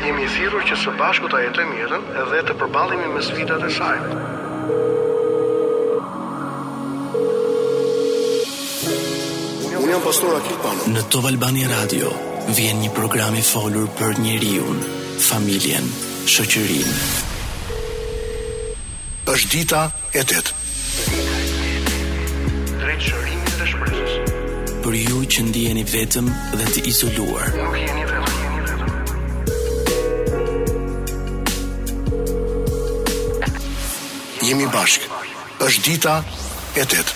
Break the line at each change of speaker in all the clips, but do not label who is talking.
Jemi të thirrur që së bashku ta jetojmë jetën dhe të përballemi me sfidat e saj. Unë jam pastor Akil Pano.
Në Top Albania Radio vjen një program i folur për njeriun, familjen, shoqërinë.
Është dita e tetë. Drejt shërimit dhe shpresës.
Për ju që ndiheni vetëm dhe të izoluar.
Nuk jeni vetëm. Jemi bashkë. Është dita e tetë.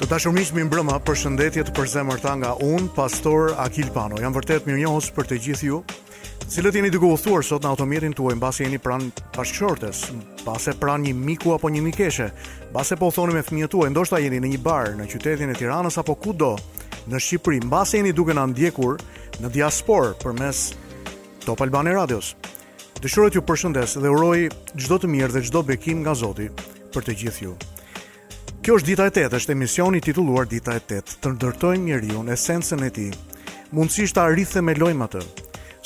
Të dashur miq, mirëmbrëma, përshëndetje të përzemërta nga unë, pastor Akil Pano. Jam vërtet mirënjohës për të gjithë ju. Cilët jeni duke udhëtuar sot në automjetin tuaj mbase jeni pranë bashkëshortes, mbase pranë një miku apo një mikeshe, mbase po udhëtoni me fëmijët tuaj, ndoshta jeni në një bar në qytetin e Tiranës apo kudo në Shqipëri, mbase jeni duke na ndjekur në diasporë përmes Top Albania Radios. Dëshiroj t'ju përshëndes dhe uroj çdo të mirë dhe çdo bekim nga Zoti për të gjithë ju. Kjo është dita e tetë, është emisioni i titulluar Dita e tetë. Të ndërtojmë njeriun, esencën e tij. Mundësisht ta rithemelojmë atë.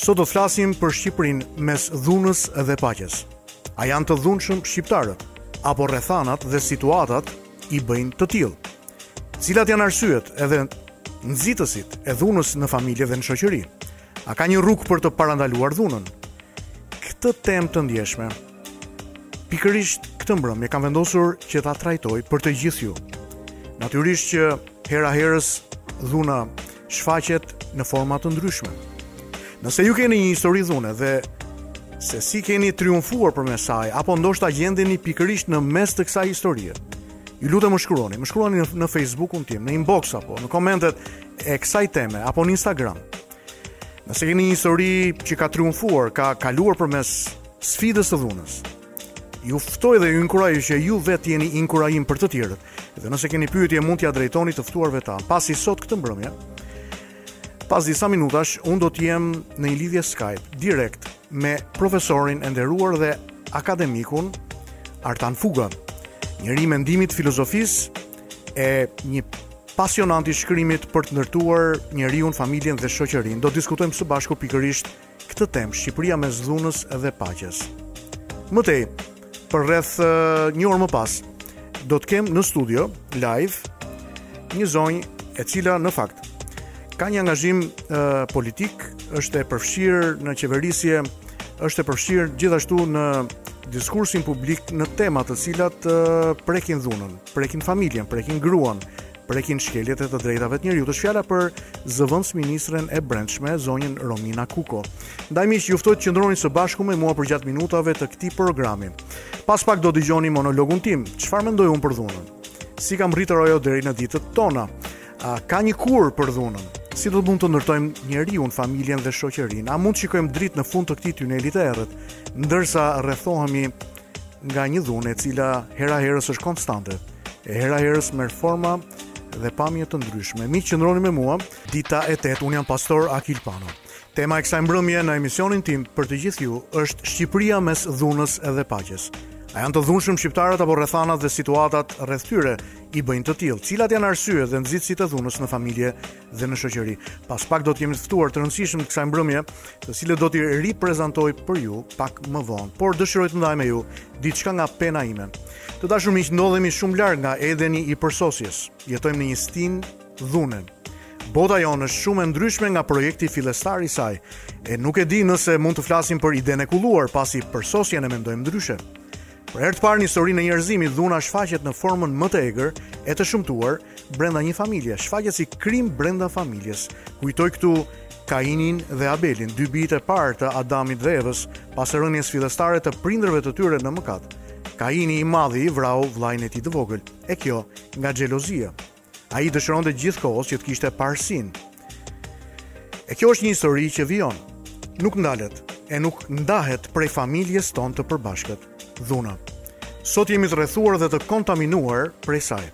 Sot do të flasim për Shqipërinë mes dhunës dhe paqes. A janë të dhunshëm shqiptarët? Apo rrethanat dhe situatat i bëjnë të tillë? Cilat janë arsyet edhe nxitësit e dhunës në familje dhe në shoqëri? A ka një rrugë për të parandaluar dhunën? Këtë temë të ndjeshme Pikërisht këtë mbrëmje kam vendosur që ta trajtoj për të gjithë ju. Natyrisht që hera herës dhuna shfaqet në forma të ndryshme. Nëse ju keni një histori dhune dhe se si keni triumfuar përmes saj, apo ndoshta gjendeni pikërisht në mes të kësaj historie. Ju lutem më shkruani, më shkruani në Facebookun tim, në inbox apo në komentet e kësaj teme apo në Instagram. Nëse keni një histori që ka triumfuar, ka kaluar përmes sfidës së dhunës, ju ftoj dhe ju inkurajoj që ju vetë të jeni inkurajim për të tjerët. Dhe nëse keni pyetje, mund t'ia drejtoni të ftuarve ta. Pasi sot këtë mbrëmje, pas disa minutash, unë do të jem në një lidhje Skype direkt me profesorin e nderuar dhe akademikun Artan Fuga, njeri i mendimit, filozofisë e një pasionant i shkrimit për të ndërtuar njeriun, familjen dhe shoqërinë. Do të diskutojmë së bashku pikërisht këtë temë, Shqipëria mes dhunës dhe paqes. Më tej, për rreth një orë më pas, do të kem në studio live një zonjë e cila në fakt ka një angazhim uh, politik, është e përfshirë në qeverisje, është e përfshirë gjithashtu në diskursin publik në tema të cilat uh, prekin dhunën. Prekin familjen, prekin gruan, prekin shkeljet e të drejtave të njeriut. Është fjala për zëvendës ministren e Brendshme, zonjën Romina Kuko. Ndaj miq, ju ftoj të qëndroni së bashku me mua përgjatë minutave të këtij programi. Pas pak do dëgjoni monologun tim, çfarë mendoj unë për dhunën. Si ka mbërritur ajo deri në ditët tona? A ka një kurë për dhunën? Si do të mund të ndërtojmë njeriun, familjen dhe shoqërinë? A mund të shikojmë dritë në fund të këtij tuneli të errët, ndërsa rrethohemi nga një dhunë e cila herë-herës është konstante, e herë-herës merr forma dhe pamje të ndryshme. Miq, qëndroni me mua, dita e tetë, unë jam pastor Akil Pano. Tema e kësaj mbrëmje në emisionin tim për të gjithë ju është Shqipëria mes dhunës edhe paqes. A janë të dhunshëm shqiptarët apo rrethanat dhe situatat rreth tyre i bëjnë të tillë? Cilat janë arsyet dhe nxitësit e dhunës në familje dhe në shoqëri. Pas pak do të kemi të ftuar të rëndësishëm të kësaj mbrëmje, të cilët do t'i riprezantoj për ju pak më vonë. Por dëshiroj të ndaj me ju diçka nga pena ime. Të dashur miq, ndodhemi shumë larg nga Edeni i përsosjes. Jetojmë në një stinë dhune. Bota jonë është shumë e ndryshme nga projekti fillestar i saj. E nuk e di nëse mund të flasim për idenë e kulluar, pasi përsosjen e mendojmë ndryshe. Për herë të parë në historinë e njerëzimit, dhuna shfaqet në formën më të egër e të shëmtuar brenda një familje, shfaqet si krim brenda familjes. Kujtoj këtu Kainin dhe Abelin, dy bijtë e parë të Adamit dhe Evës, pas rënies fillestare të prindërve të tyre në mëkat. Kaini i madhi vrau vëllain e tij të vogël, e kjo nga xhelozia. Ai dëshironte gjithë kohës që të kishte parësinë. E kjo është një histori që vijon, nuk ndalet e nuk ndahet prej familjes tonë të përbashkët, dhuna. Sot jemi të rrethuar dhe të kontaminuar prej saj.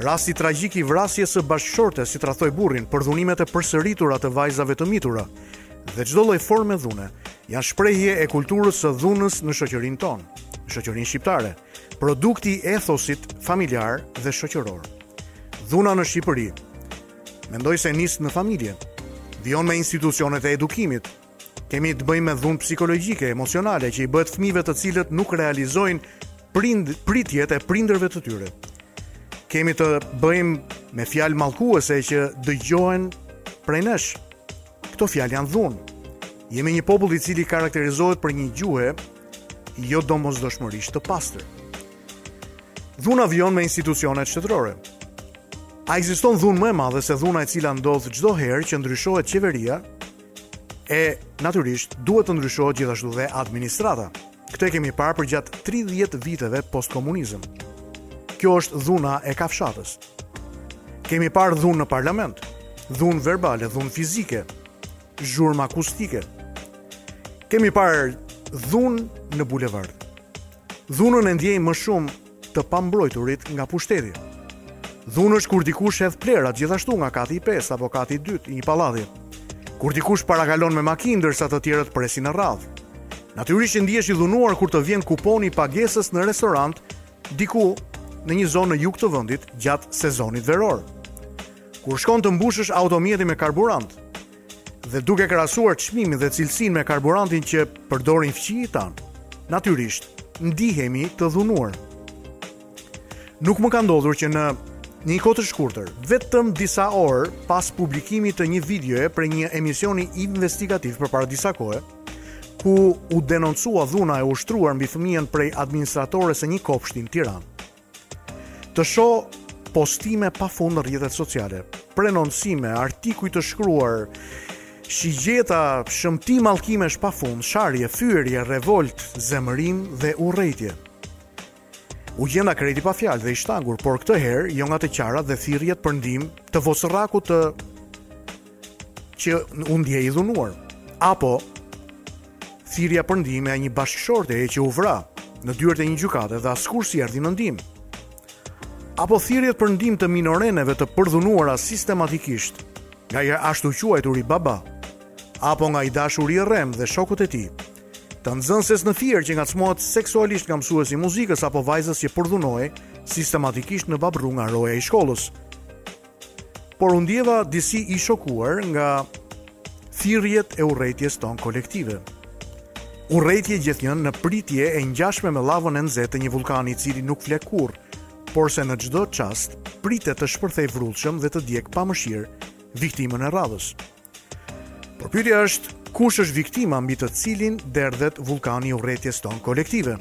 Rasti tragjik i vrasjes së bashkëshortes se tradhtoi burrin, përdhunimet e përsëritura të vajzave të mitura dhe çdo lloj forme dhune janë shprehje e kulturës së dhunës në shoqërinë tonë, në shoqërinë shqiptare. Produkt i ethosit familjar dhe shoqëror. Dhuna në Shqipëri, mendoj se nis në familje, vijon me institucionet e edukimit. Kemi të bëjmë me dhunë psikologjike, emocionale që i bëhet fëmijëve të cilët nuk realizojnë prind, pritjet e prindërve të tyre. Kemi të bëjmë me fjalë mallkuese që dëgjohen prej nesh. Këto fjalë janë dhunë. Jemi një popull i cili karakterizohet për një gjuhë jo domosdoshmërisht të pastër. Dhuna vijon me institucionet shtetërore. A ekziston dhunë më e madhe se dhuna e cila ndodh çdo herë që ndryshohet qeveria? E natyrisht duhet të ndryshohet gjithashtu dhe administrata. Këtë e kemi parë përgjatë 30 viteve postkomunizëm. Kjo është dhuna e kafshatës. Kemi parë dhunë në parlament, dhunë verbale, dhunë fizike, zhurmë akustike. Kemi parë dhunë në bulevard. Dhunën e ndiejnë më shumë të pambrojturit nga pushteti. Dhunë është kur dikush hedh plehrat gjithashtu nga kati i 5 apo kati i 2 i një pallati. Kur dikush parakalon me makinë ndërsa të tjerët presin në radhë. Natyrisht që ndihesh i dhunuar kur të vjen kuponi i pagesës në restorant diku në një zonë në jug të vendit gjatë sezonit veror. Kur shkon të mbushësh automjetin me karburant dhe duke krahasuar çmimin dhe cilësinë me karburantin që përdorin fqinjët tanë, natyrisht ndihemi të dhunuar. Nuk më ka ndodhur që në një kohë të shkurtër, vetëm disa orë pas publikimit të një videoje prej një emisioni investigativ përpara disa kohë, ku u denoncua dhuna e ushtruar mbi fëmijën prej administratores së një kopshti në Tiranë. Të shoh postime pa fund në rrjetet sociale, prononcime, artikuj të shkruar, shigjeta, shëmtim mallkimesh pa fund, sharje, fyerje, revoltë, zemërim dhe urrejtje. U gjenda krejt i pa fjalë dhe i shtangur, por këtë herë jo nga të qarat dhe thirrjet për ndihmë të vocërrakut që u ndje i dhunuar, apo thirrja për ndihmë e një bashkëshorteje që u vra në dyert e një gjykate dhe askush s'i erdhi në ndihmë. Apo thirrjet për ndihmë të minoreneve të përdhunuara sistematikisht nga i ashtuquajturi baba, apo nga i dashuri i rremë dhe shokët e tij. Të nxënëses në Fier që ngacmohet seksualisht nga mësuesi i muzikës apo vajzës që përdhunohej sistematikisht në Babrru nga roja i shkollës. Por u ndjeva disi i shokuar nga thirrjet e urrejtjes tonë kolektive. Urrejtje gjithnjë në pritje e ngjashme me llavën e nxehtë të një vullkani i cili nuk fle kurrë, porse në çdo çast pritet të shpërthejë vrullshëm dhe të djegë pa mëshirë viktimën e radhës. Por pyetja është, kush është viktima mbi të cilin derdhet vullkani i urrejtjes tonë kolektive?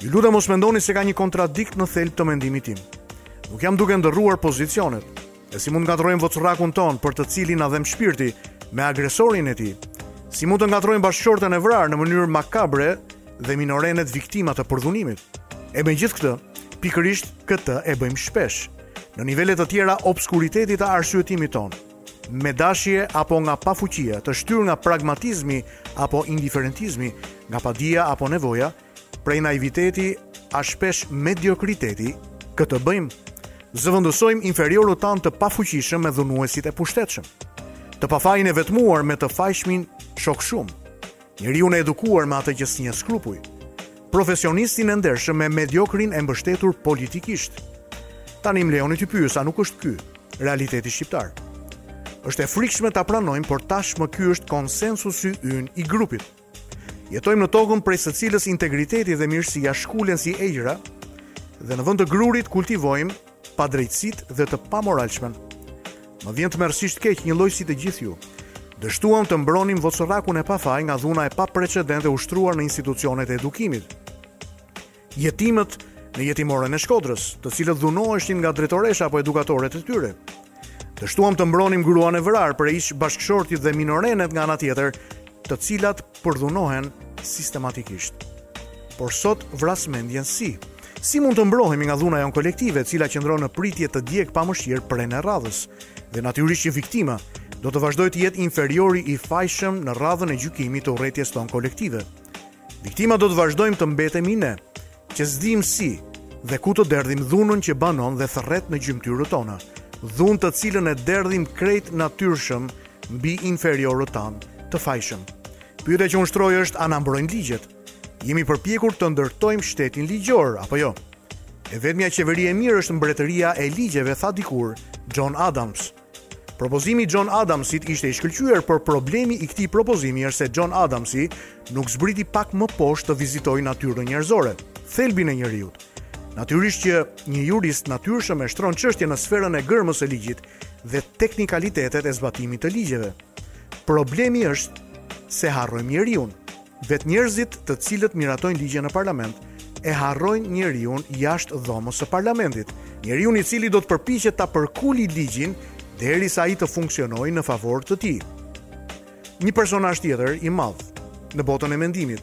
Ju lutem mos mendoni se ka një kontradiktë në thelb të mendimit tim. Nuk jam duke ndërruar pozicionet. E si mund të ngatërrojmë vocërrakun tonë për të cilin na dhemb shpirti me agresorin e tij? Si mund të ngatërrojmë bashkëshorten e vrarë në mënyrë makabre dhe minorenet viktima të përdhunimit? E megjithëkëtë, pikërisht këtë e bëjmë shpesh, në nivele të tjera obskuriteti të arsyetimit tonë. me dashje apo nga pafuqia, të shtyrë nga pragmatizmi apo indiferentizmi, nga padija apo nevoja, prej naiviteti a shpesh mediokriteti, këtë bëjmë, zëvendësojmë inferiorët tanë të pafuqishëm me dhunuesit e pushtetshëm, të pafajin e vetmuar me të fajshmin shokëshumë, Njeriun e edukuar me atë që s'njeh skrupuj. Profesionistin e ndershëm me mediokrin e mbështetur politikisht. Tani më lejoni t'ju pyes a nuk është ky realiteti shqiptar. Është e frikshme ta pranojmë, por tashmë ky është konsensusi ynë i grupit. Jetojmë në tokën prej së cilës integriteti dhe mirësia shkulen si egjra dhe në vend të grurit kultivojmë padrejtësitë dhe të pamoralshmen. Më vjen tmerrësisht keq, njëlloj si të gjithë ju. Dështuam të mbronim vocërrakun e pafaj nga dhuna e paprecedent e ushtruar në institucionet e edukimit. Jetimët në jetimoren e Shkodrës, të cilët dhunoheshin nga drejtoresha apo edukatoret e tyre. Dështuam të mbronim gruan e vrarë, prej ish-bashkëshortit dhe minorenet nga ana tjetër, të cilat përdhunohen sistematikisht. Por sot vras mendjen si si mund të mbrohemi nga dhuna jonë kolektive, e cila qëndron në pritje të djegë pa mëshirë prenë e radhës. Dhe natyrisht që viktima do të vazhdojë të jetë inferiori i fajshëm në radhën e gjykimit të urrejtjes tonë kolektive. Viktima do të vazhdojmë të mbetemi ne, Që s'dimë si dhe ku të derdhim dhunën që banon dhe thërret në gjymtyrët tona, dhunë të cilën e derdhim krejt natyrshëm mbi inferiorët tanë të fajshëm. Pyetja që unë shtroj është a na mbrojnë ligjet? Jemi përpjekur të ndërtojmë shtetin ligjor, apo jo? E vetmja qeveri e mirë është mbretëria e ligjeve, tha dikur John Adams. Propozimi i John Adamsit ishte i shkëlqyer, por problemi i këtij propozimi është se John Adamsi nuk zbriti pak më poshtë të vizitojë natyrën njerëzore, thelbin e njeriut. Natyrisht që një jurist natyrshëm e shtron çështjen në sferën e gërmës së ligjit dhe teknikalitetet e zbatimit të ligjeve. Problemi është se harrojmë njeriun. Vetë njerëzit të cilët miratojnë ligje në parlament e harrojnë njeriun jashtë dhomës së parlamentit, njeriun i cili do të përpiqet ta përkulë ligjin derisa ai të funksionojë në favor të tij. Një personazh tjetër i madh në botën e mendimit.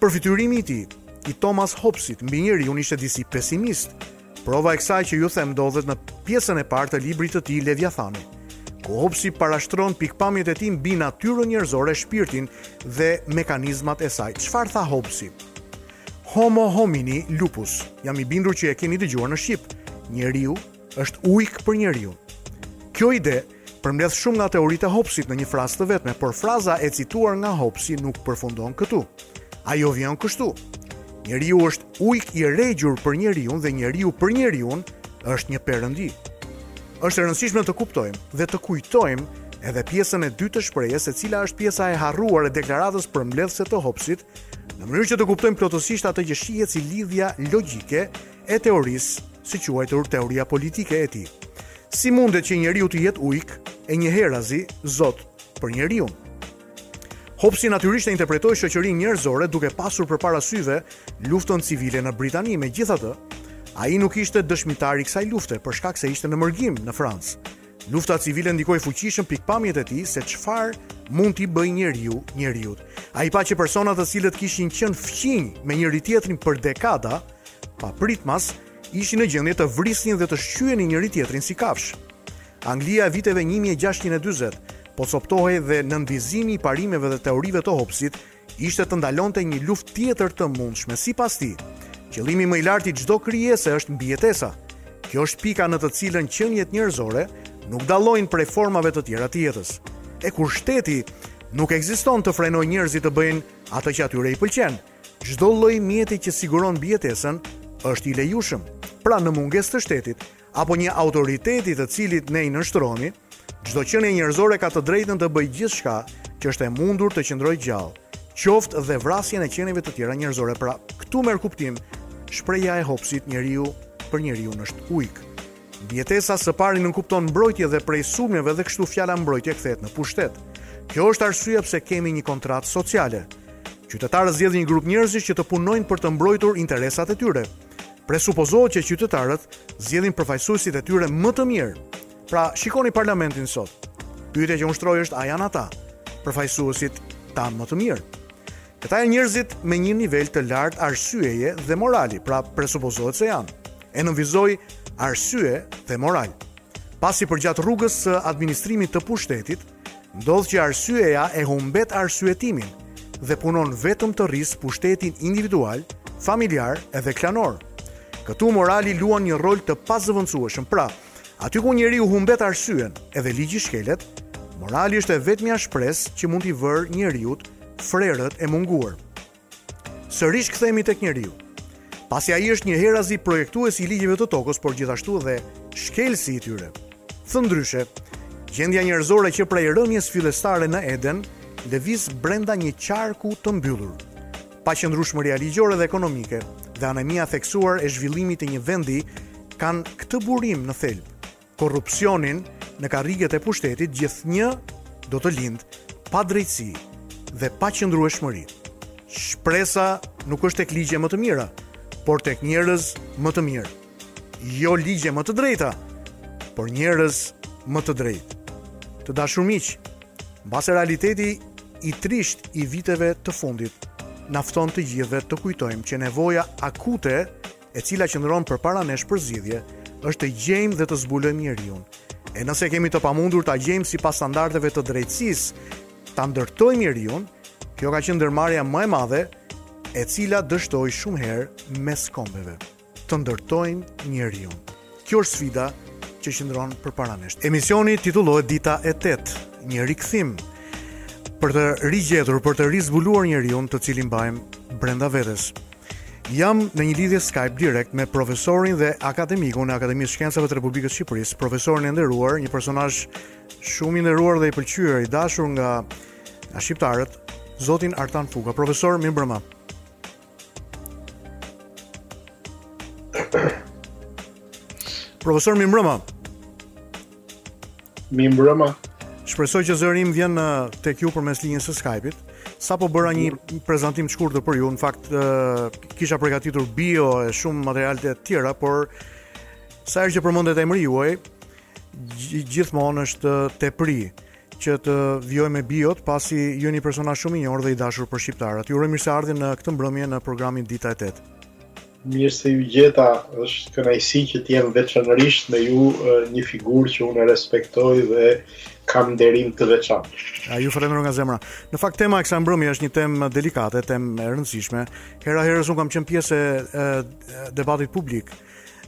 Përfytyrimi i tij, i Thomas Hobbesit mbi njeriun ishte disi pesimist, Prova e kësaj që ju them ndodhet në pjesën e parë të librit të tij Leviathani, ku Hobbesi parashtron pikëpamjet e tij mbi natyrën njerëzore, shpirtin dhe mekanizmat e saj. Çfarë tha Hobbesi? Homo homini lupus. Jam i bindur që e keni dëgjuar në shqip. Njeriu është ujk për njeriu. Kjo ide Përmbledh shumë nga teoritë e Hobbsit në një frazë të vetme, por fraza e cituar nga Hobbsi nuk përfundon këtu. Ajo vijon kështu: Njeriu është ujk i regjur për njeriun dhe njeriu për njeriun është një perëndi. Është e rëndësishme të kuptojmë dhe të kujtojmë edhe pjesën e dytë të shprehjes, e cila është pjesa e harruar e deklaratës përmbledhëse të Hobbsit, në mënyrë që të kuptojmë plotësisht atë që shihet si lidhja logjike e teorisë së quajtur teoria politike e tij. Si mundet që njeriu të jetë ujk e njëherazi zot për njeriun? Hobbsi natyrisht e interpretoi shoqërinë njerëzore duke pasur përpara syve luftën civile në Britani. Megjithatë, ai nuk ishte dëshmitar i kësaj lufte për shkak se ishte në mërgim në Francë. Lufta civile ndikoi fuqishëm pikëpamjet e tij se çfarë mund t'i bëjë njeriu njeriut. Ai pa që persona të cilët kishin qenë fqinj me njëri-tjetrin për dekada, papritmas ishin në gjendje të vrisnin dhe të shqyenin njëri-tjetrin si kafshë. Anglia e viteve një mijë e gjashtëqind e dyzet po copëtohej dhe nënvizimi i parimeve dhe teorive të Hobbsit ishte të ndalonte një luftë tjetër të mundshme. Sipas tij, qëllimi më i lartë i çdo krijese është mbijetesa. Kjo është pika në të cilën qeniet njerëzore nuk dallojnë prej formave të tjera të jetës. E kur shteti nuk ekziston të frenojë njerëzit të bëjnë atë që atyre i pëlqen, çdo lloj mjeti që siguron mbijetesën është i lejushëm. Pra në mungesë të shtetit, apo një autoriteti të cilit ne i nënshtrohemi, çdo qenie njerëzore ka të drejtën të bëjë gjithçka që është e mundur të qëndrojë gjallë, qoftë dhe vrasjen e qenieve të tjera njerëzore, pra këtu merr kuptim shprehja e Hobbsit njeriu për njeriun është ujk. Mbijetesa së pari nënkupton mbrojtje dhe prej sulmeve dhe kështu fjala mbrojtje kthehet në pushtet. Kjo është arsyeja pse kemi një kontratë sociale. Qytetarët zgjedhin një grup njerëzish që të punojnë për të mbrojtur interesat e tyre. Presupozohet që qytetarët zgjedhin përfaqësuesit e tyre më të mirë. Pra, shikoni parlamentin sot. Pyetja që unë shtroj është a janë ata përfaqësuesit tanë më të mirë. Këta janë njerëzit me një nivel të lartë arsyeje dhe morali, pra presupozohet se janë. E nënvizoj arsye dhe moral. Pasi përgjatë rrugës së administrimit të pushtetit, Ndodh që arsyeja e humbet arsyetimin dhe punon vetëm të rrisë pushtetin individual, familjar edhe klanor. Këtu morali luan një rol të pazëvendësueshëm. Pra, aty ku njeriu humbet arsyen edhe ligji shkelet, morali është e vetmja shpresë që mund t'i vërë njeriut frerët e munguar. Sërish kthehemi tek njeriu. Pasi ai është njëherazi projektues i ligjeve të tokës, por gjithashtu dhe shkelësi i tyre. Thënë ndryshe, gjendja njerëzore që prej rënies fillestare në Eden lëviz brenda një qarku të mbyllur. Paqëndrueshmëria ligjore dhe ekonomike dhe anemia e theksuar e zhvillimit të një vendi kanë këtë burim në thelb. korrupsionin në karriget e pushtetit gjithnjë do të lindë padrejtësi dhe paqëndrueshmëri. Shpresa nuk është tek ligje më të mira, por tek njerëz më të mirë. Jo ligje më të drejta, por njerëz më të drejtë. Të dashur miq, mbase realiteti i trisht i viteve të fundit na fton të gjithëve të kujtojmë që nevoja akute e cila qëndron përpara nesh për zgjidhje, është të gjejmë dhe të zbulojmë njeriun. E nëse kemi të pamundur ta gjejmë sipas standardeve të drejtësisë, ta ndërtojmë njeriun, kjo ka qenë ndërmarrja më e madhe e cila dështoi shumë herë mes kombeve. Të ndërtojmë njeriun. Kjo është sfida që qëndron përpara nesh. Emisioni titullohet Dita e 8, një rikthim për të rigjetur, për të rizbuluar njeriun të cilin mbajmë brenda vetes. Jam në një lidhje Skype direkt me profesorin dhe akademikun e Akademisë Shkencave të Republikës Shqipërisë, profesorin e nderuar, një personazh shumë i nderuar dhe i pëlqyer, i dashur nga nga shqiptarët, zotin Artan Fuga. Profesor, mirë mbrëma. Profesor, mirë
mbrëma. Mi mbrëma.
Shpresoj që zëri im vjen tek ju përmes linjës së Skype-it. Sapo bëra një prezantim të shkurtër për ju. Në fakt kisha përgatitur bio e shumë materiale të tjera, por sa herë që përmendet emri juaj, gjithmonë është tepri që të vijoj me biot, pasi ju jeni persona shumë i njohur dhe i dashur për shqiptarët. Ju uroj mirëseardhje në këtë mbrëmje në programin Dita e Tetë.
Mirë se ju gjeta, është kënaqësi që të jem veçanërisht me ju, një figurë që unë e respektoj dhe kam nderim të veçantë.
A ju falënderoj nga zemra. Në fakt tema e kësaj mbrëmje është një temë delikate, temë e rëndësishme. Hera herës un kam qenë pjesë e debatit publik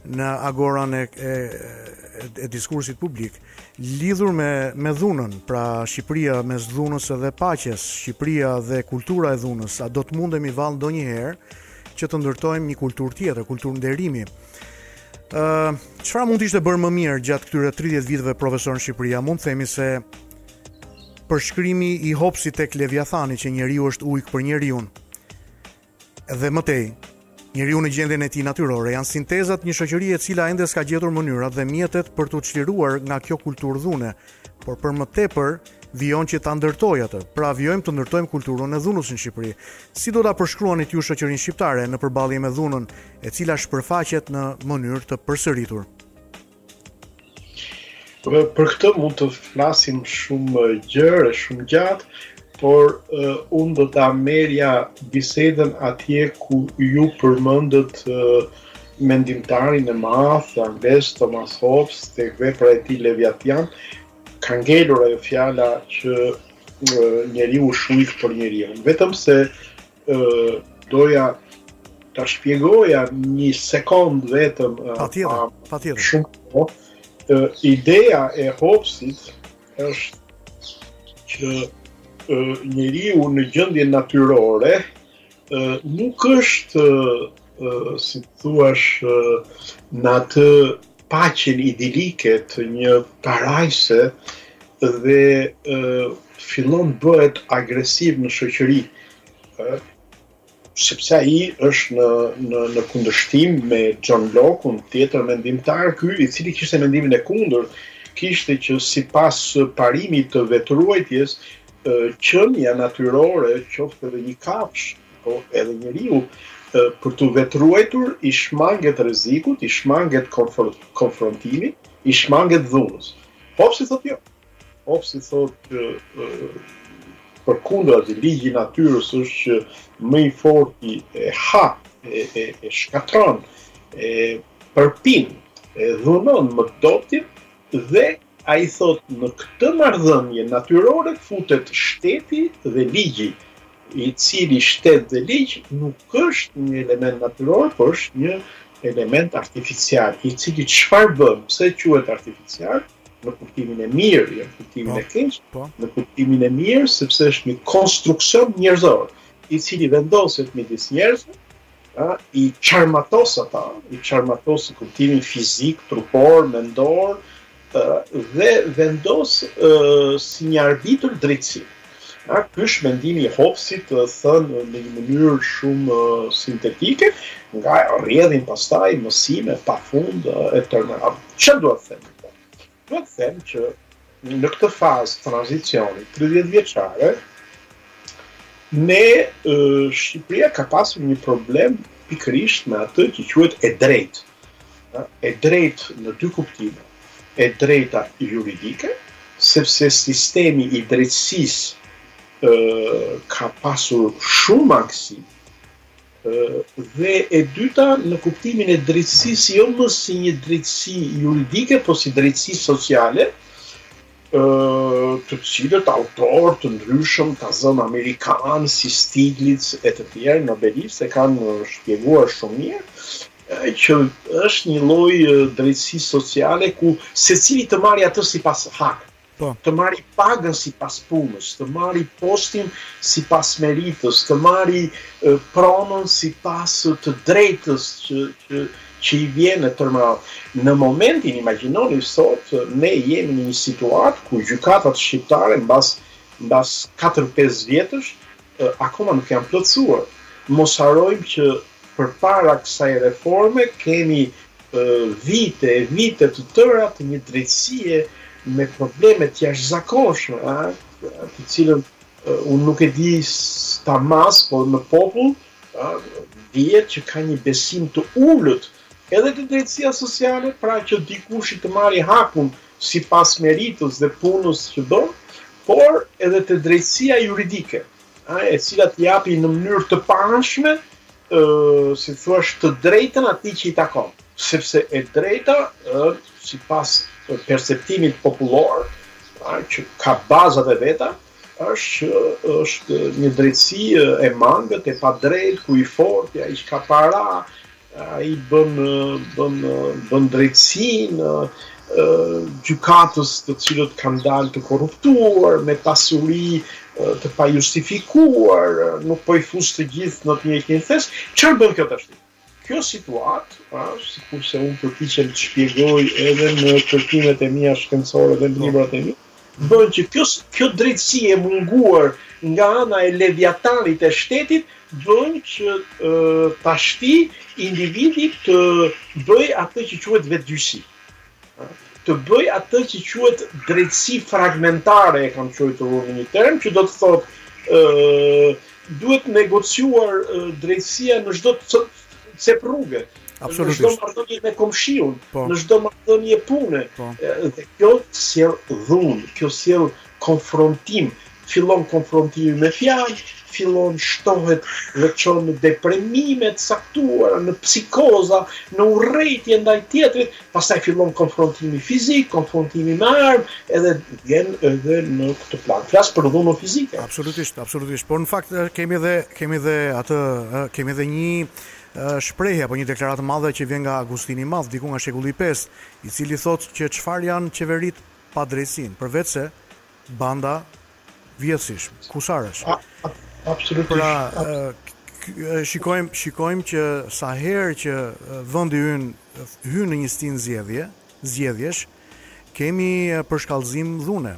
në agoran e e, e, e diskursit publik. Lidhur me me dhunën, pra Shqipëria mes dhunës edhe paqes, Shqipëria dhe kultura e dhunës, a do të mundemi vallë ndonjëherë që të ndërtojmë një kulturë tjetër, kulturë nderimi? Ë, uh, çfarë mund të ishte bërë më mirë gjatë këtyre 30 viteve profesor në Shqipëri? A mund të themi se përshkrimi i Hobbesit tek Leviathani që njeriu është ujk për njeriun. Dhe më tej, njeriu në gjendjen e tij natyrore janë sintezat e një shoqërie e cila ende s'ka gjetur mënyrat dhe mjetet për t'u çliruar nga kjo kulturë dhune, por për më tepër vijon që ta ndërtojë atë. Pra vijojmë të ndërtojmë kulturën e dhunës në Shqipëri. Si do ta përshkruanit ju shoqërinë shqiptare në përballje me dhunën, e cila shpërfaqet në mënyrë të përsëritur?
Për këtë mund të flasim shumë gjërë, shumë gjatë, por uh, unë do ta merrja bisedën atje ku ju përmendët uh, mendimtarin e madh anglez, Thomas Hobbes, tek vepra e tij Leviatan, ka ngelur ajo fjala që uh, njeriu është ujk për njeriun. Vetëm se doja ta shpjegoja një sekond vetëm
patjetër patjetër
shumë po ideja e Hobsit është që njeriu në gjendje natyrore nuk është si të thuash në atë paqen idilike të një parajse dhe fillon bëhet agresiv në shoqëri sepse ai është në në në kundërshtim me John Locke, një tjetër mendimtar ky, i cili kishte mendimin e kundërt, kishte që sipas parimit të vetëruajtjes, qenia natyrore, qoftë edhe një kafsh, Po edhe njeriu për t'u vetëruajtur i shmanget rrezikut, i shmanget konfrontimit, i shmanget dhunës. Hobsi thotë jo. Hobsi thotë që përkundrazi ligji i natyrës është që më i forti e ha, e, e, e shkatërron, e përpin, e dhunon më të dobëtin dhe Ai thotë në këtë marrëdhënie natyrore futet shteti dhe ligji, i cili shtet dhe ligj nuk është një element natyror, por është një element artificial, i cili çfarë bën, pse quhet artificial, në kuptimin e mirë, jo në kuptimin po, e keq, po. në kuptimin e mirë sepse është një konstruksion njerëzor, i cili vendoset midis njerëzve Ë, i çarmatos ata, i çarmatos në kuptimin fizik, trupor, mendor, ë, dhe vendos ë, si një arbitër drejtësi. A, ky është mendimi i Hobsit i thënë në një mënyrë shumë sintetike, nga rrjedhin pastaj mësime pa fund e të tjera. Ça dua të them? Dua të them që në këtë fazë tranzicioni 30 vjeçare ne Shqipëria ka pasur një problem pikërisht me atë që quhet e drejtë. E drejtë në dy kuptime. E drejta juridike, sepse sistemi i drejtësisë ka pasur shumë aksi Dhe e dyta, në kuptimin e drejtësisë jo më si një drejtësi juridike, por si drejtësi sociale, të cilët autorë të ndryshëm ta zëmë amerikanë si Stiglitz e të tjerë nobelistë e kanë shpjeguar shumë mirë që është një lloj drejtësi sociale ku secili të marrë atë sipas hakut.
Po.
Të marri pagën sipas punës, të marri postin sipas meritës, të marri pronën sipas të drejtës që që që i vjen e tërë me radhë. Në momentin, imagjinoni sot, ne jemi në një situatë ku gjykatat shqiptare mbas mbas 4-5 vjetësh akoma nuk janë plotësuar. Mos harrojmë që përpara kësaj reforme kemi vite e vite të tëra të një drejtësie me probleme të jashtëzakonshme, ëh, të cilën unë nuk e di ta mas, por në popull, ëh, vjen që ka një besim të ulët edhe te drejtësia sociale, pra që dikushi të marri hakun sipas meritës dhe punës që bën, por edhe te drejtësia juridike, a, e cila të japi në mënyrë të paanshme si të thuash, të drejtën atij që i takon, sepse e drejta ëh sipas perceptimit popullor, që ka bazat e veta, është është një drejtësi e mangët, e padrejtë, ku i forti, ai që ka para, ai bën, bën, bën drejtësinë, gjykatës të cilët kanë dalë të korruptuar, me pasuri të pajustifikuar, nuk po i fus të gjithë në të njëjtin thes, çfarë bën kjo tashti? Kjo situatë, sikurse unë përpiqem të shpjegoj edhe në kërkimet e mia shkencore dhe në librat e mia, bën që kjo kjo drejtësi e munguar nga ana e Leviatanit e shtetit bën që tashti individi të bëjë atë që quhet vetëgjyqësi të bëjë atë që quhet drejtësi fragmentare e kam quajtur unë një term që do të thotë ë duhet negociuar drejtësia në çdo cep rruge në çdo marrëdhënie me komshiun,
po.
në çdo marrëdhënie pune.
Po.
Dhe kjo sjell dhunë, kjo sjell konfrontim, fillon konfrontimi me fjalë, fillon shtohet dhe çon në deprimime të caktuara, në psikoza, në urrejtje ndaj tjetrit, pastaj fillon konfrontimi fizik, konfrontimi me armë, edhe vjen edhe në këtë plan. Flas për dhunën fizike.
Absolutisht, absolutisht. Por në fakt kemi edhe kemi edhe atë kemi edhe një Shprehje apo një deklaratë e madhe që vjen nga Agustini i Madh, diku nga shekulli i pestë, i cili thotë që çfarë janë qeveritë pa drejtësinë, përveçse banda vjedhësish, kusarësh. Pra, shikojmë, shikojmë që sa herë që vendi ynë hyn në një stinë zgjedhje, zgjedhjesh, Kemi përshkallëzim dhune.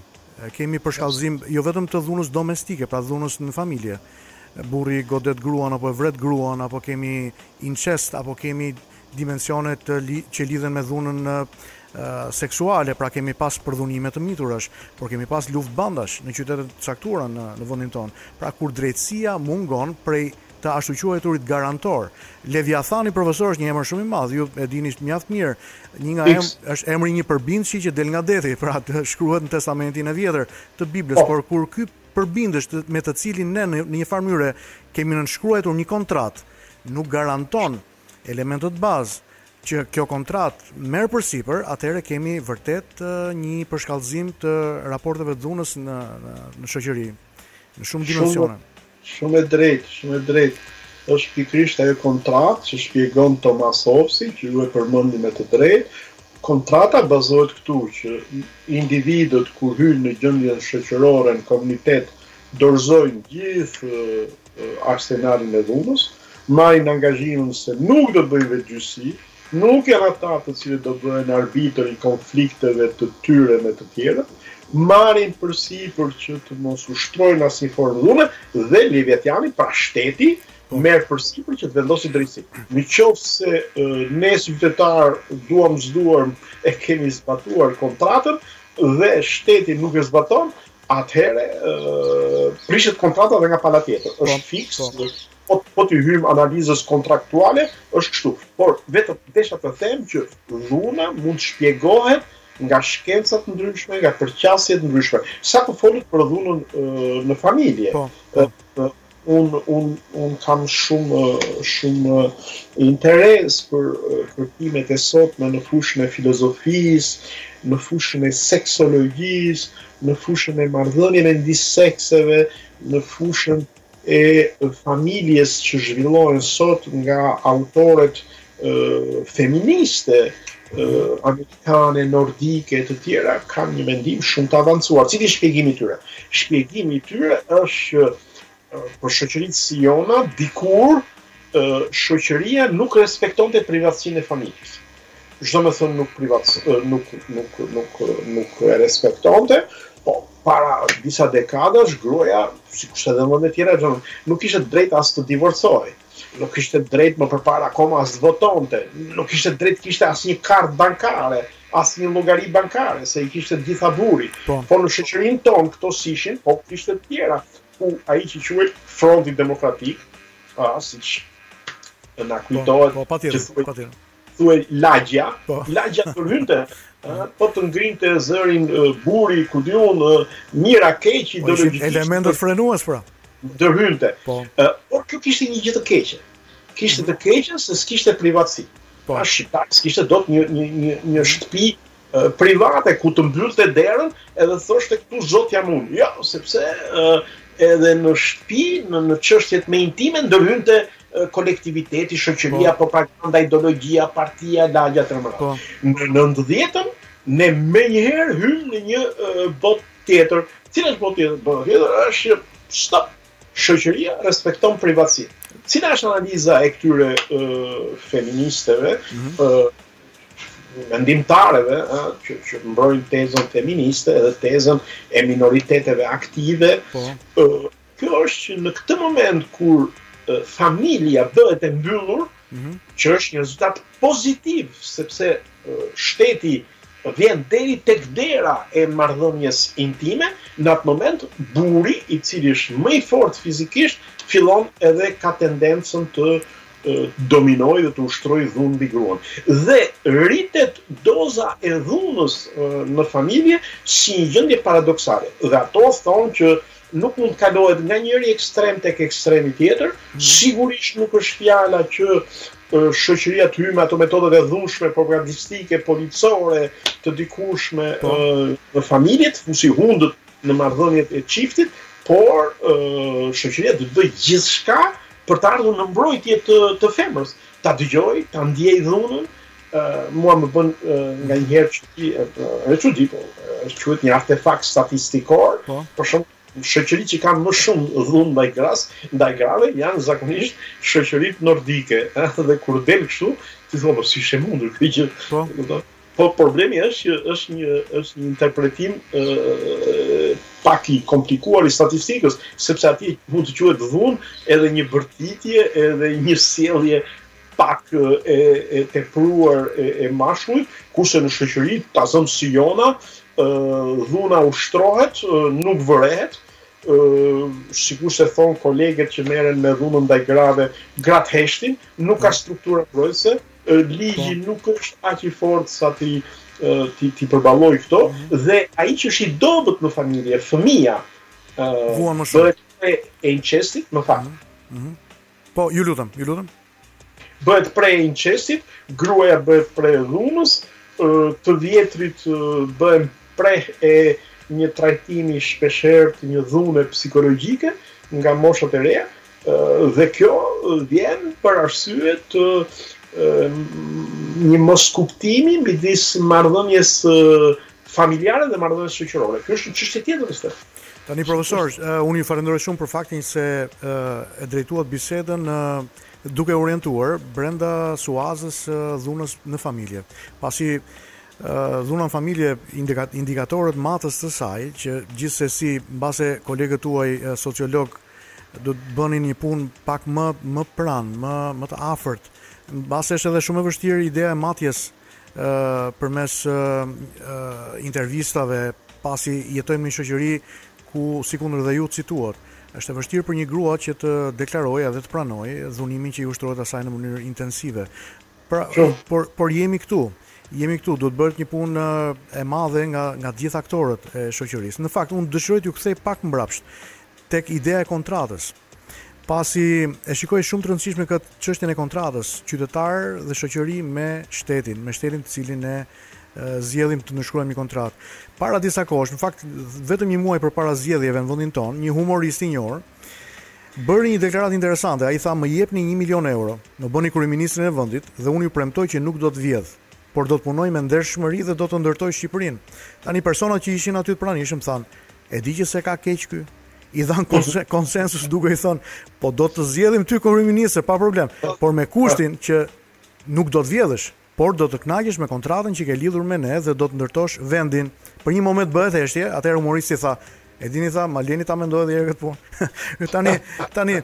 Kemi përshkallëzim jo vetëm të dhunës domestike, pra dhunës në familje. Burri godet gruan apo e vret gruan, apo kemi incest, apo kemi dimensione të që lidhen me dhunën seksuale, pra kemi pas përdhunime të miturash, por kemi pas luftë bandash në qytete të caktuara në në vendin tonë. Pra kur drejtësia mungon prej të ashtuquajturit garantorë. Leviathani profesor është një emër shumë i madh, ju e dini mjaft mirë. Një nga em, është emri i një përbindëshi që del nga deti, pra përshkruhet në Testamentin e Vjetër të Biblës,
po.
por kur ky përbindësh të, me të cilin ne në një farë mënyre kemi nënshkruajtur një kontratë, nuk garanton elementët bazë që kjo kontratë merr përsipër, atëherë kemi vërtet një përshkallëzim të raporteve të dhunës në në, në shoqëri, në shumë dimensione.
Shumë Shumë e drejtë, shumë e drejtë. Është pikërisht ajo kontratë që shpjegon Tomas Hobsi, që ju e përmendni me të drejtë. Kontrata bazohet këtu që individët kur hyjnë në gjendjen shoqërore në komunitet dorëzojnë gjithë arsenalin e dhunës, marrin angazhimin se nuk do të bëjnë vetëgjyqësi, Nuk janë ata të cilët do bëhen arbitër i konflikteve të tyre me të tjerët, marrin përsipër që të mos ushtrojnë asnjë formë dhune dhe Leviatani, pra shteti, po. merr përsipër që të vendosë drejtësi. Në qoftë se ne si qytetarë duam s'duam e kemi zbatuar kontratën dhe shteti nuk e zbaton, atëherë prishet kontrata dhe nga pala tjetër. Po, është fiks,
po.
po po t'i hyjmë analizës kontraktuale, është kështu. Por vetëm desha të them që dhuna mund të shpjegohet nga shkenca të ndryshme, nga përqasje të ndryshme. Sa të folit për dhunën në familje.
Po, po.
Un un un kam shumë shumë interes për kërkimet e sotme në fushën e filozofisë, në fushën e seksologjisë, në fushën e marrëdhënieve ndër sekseve, në fushën e familjes që zhvillohen sot nga autoret feministe amerikane, nordike e të tjera kanë një mendim shumë të avancuar. Cili është shpjegimi i tyre? Shpjegimi i tyre është që për shoqërinë si jona dikur shoqëria nuk respektonte privatësinë e familjes. ç'do me thënë nuk privat nuk nuk nuk nuk e respektonte, po para disa dekadash gruaja, sikurse edhe në vende tjera, nuk kishte drejt as të divorcohej. Nuk kishte drejt më përpara akoma as të votonte, nuk kishte drejt të kishte asnjë kartë bankare, asnjë llogari bankare, se i kishte gjitha burri. Po, po në shoqërinë tonë këto s'ishin, po kishte të tjera ku ai që quhet Fronti Demokratik, a siç na po, kujtohet,
po, po patjetër, patjetër
thuaj lagja, po. lagja të hynte, po të ngrinte zërin burri, ku di un, mirë a keq
po, ideologjikisht. Elementë frenues pra.
Ndërhynte. Po. Por kjo kishte një gjë të keqe. Kishte të mhm. keqen se s'kishte privatësi. Po. Pra shqiptari s'kishte dot një një një një shtëpi private ku të mbyllte derën edhe të thoshte këtu zot jam unë. Jo, sepse edhe në shtëpi, në, në çështjet më intime ndërhynte kolektiviteti, shoqëria, po. propaganda, ideologjia, partia, lagja të mëra. Po. Në 90-ën ne menjëherë hymë në një uh, botë tjetër. Cila është bota tjetër? Bota tjetër është që stop, shoqëria respekton privatësinë. Cila është analiza e këtyre uh, feministeve? Mm -hmm. uh, mendimtareve ë që që mbrojnë tezën feministe edhe tezën e minoriteteve aktive. Po. Kjo është që në këtë moment kur familja bëhet e mbyllur, mm -hmm. që është një rezultat pozitiv sepse shteti vjen deri tek dera e marrëdhënies intime, në atë moment burri i cili është më i fortë fizikisht fillon edhe ka tendencën të dominojë dhe të ushtrojë dhunë mbi gruan. Dhe rritet doza e dhunës në familje si një gjendje paradoksale. Dhe ato thonë që nuk mund të kalohet nga njëri ekstrem tek ekstremi tjetër. Mm -hmm. Sigurisht nuk është fjala që shoqëria të hyjë me ato metodat e dhunshme propagandistike, policore, të dikurshme po. në familje, të fusë hundët në marrëdhëniet e çiftit, por shoqëria të bëjë gjithçka për të ardhur në mbrojtje të të femrës, ta dëgjojë, ta ndiejë dhunën, ë mua më bën nganjëherë çudi po, është quhet një artefakt statistikor, po. për shembull shoqëritë që kanë më shumë dhunë ndaj gras, ndaj grave janë zakonisht shoqëritë nordike, ëh, dhe kur del kështu, ti thua po si është e mundur kjo gjë, po. Po problemi është që është një është një interpretim ë pak i komplikuar i statistikës, sepse aty mund të quhet dhunë edhe një bërtitje, edhe një sjellje pak e, e tepruar e, e mashkullit, kurse në shoqëri ta zëmë si jona, ë dhuna ushtrohet, nuk vërehet, ë sikurse thonë koleget që merren me dhunën ndaj grave, gratë heshtin, nuk ka struktura mbrojtëse, ligji po. nuk është aq i fortë sa t'i t'i t'i përballojë këto mm -hmm. dhe ai që është i dobët në familje, fëmija,
vuan më shumë.
Bëhet pre e incestit, më fal.
Mm -hmm. mm -hmm. Po, ju lutem, ju lutem.
Bëhet pre e incestit, gruaja bëhet pre e dhunës, të vjetrit bëhen pre e një trajtimi shpeshherë të një dhune psikologjike nga moshat e reja, Dhe kjo vjen për arsye të një moskuptimi midis marrëdhënies familjare dhe marrëdhënies shoqërore. Kjo është një çështje tjetër, Stef.
Tani, profesor, unë ju falënderoj shumë për faktin se e drejtuat bisedën duke orientuar brenda suazës së dhunës në familje. Pasi dhuna në familje indikatorët matës të saj, që gjithsesi, mbase kolegët tuaj sociologë, do të bënin një punë pak më më pranë, më më të afërt. Mbase është edhe shumë e vështirë ideja e matjes ë përmes ë intervistave, pasi jetojmë në një shoqëri ku sikundër dhe ju cituat, është e vështirë për një grua që të deklarojë edhe të pranojë dhunimin që i ushtrohet asaj në mënyrë intensive. Pra, por, por jemi këtu. Jemi këtu, duhet të bëhet një punë e madhe nga nga gjithë aktorët e shoqërisë. Në fakt, unë dëshiroj t'ju kthej pak mbrapsht tek ideja e kontratës. Pasi e shikoj shumë të rëndësishme këtë çështjen e kontratës, qytetar dhe shoqëri me shtetin, me shtetin të cilin ne zgjedhim të nënshkruajmë një kontratë. Para disa kohësh, në fakt vetëm një muaj përpara zgjedhjeve në vendin tonë, një humorist i njohur, bëri një deklaratë interesante. Ai tha, "Më jepni një milion euro, më bëni kryeministrin e vendit dhe unë ju premtoj që nuk do të vjedh, por do të punoj me ndershmëri dhe do të ndërtoj Shqipërinë." Tani personat që ishin aty të pranishëm thanë, "E di që s'e ka keq ky." I dhanë konsensus duke i thënë, "Po do të zgjedhim ty kryeministër pa problem, por me kushtin që nuk do të vjedhësh." Por do të kënaqesh me kontratën që ke lidhur me ne dhe do të ndërtosh vendin. Për një moment bëhet heshtje, atëherë humoristi tha, E dini tha, ma lini ta mendoj edhe një herë këtë punë. tani, tani,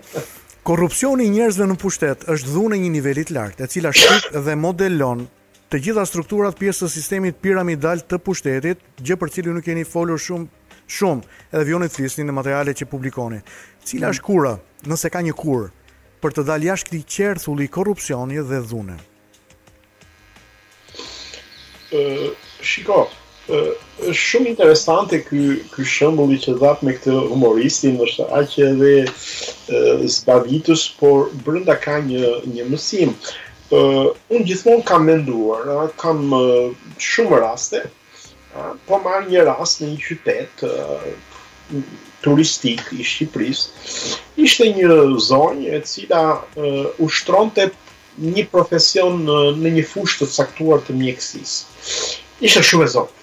korrupsioni i njerëzve në pushtet është dhunë e një niveli të lartë, e cila shtyp dhe modelon të gjitha strukturat pjesë të sistemit piramidal të pushtetit, gjë për të cilën ju keni folur shumë shumë, edhe vijoni të flisni në materialet që publikoni. Cila është kura, nëse ka një kurë, për të dalë jashtë këtij qerthulli korrupsioni dhe dhune.
Shiko, është shumë interesante ky ky shembulli që dhatë me këtë humoristin, është aq edhe zbavitës, por brenda ka një një mësim. Ë uh, unë gjithmonë kam menduar, uh, kam uh, shumë raste, uh, po marr një rast në një qytet uh, turistik i Shqipërisë. Ishte një zonjë e cila uh, ushtronte një profesion në një fushë të caktuar të mjekësisë. Ishte shumë e zot.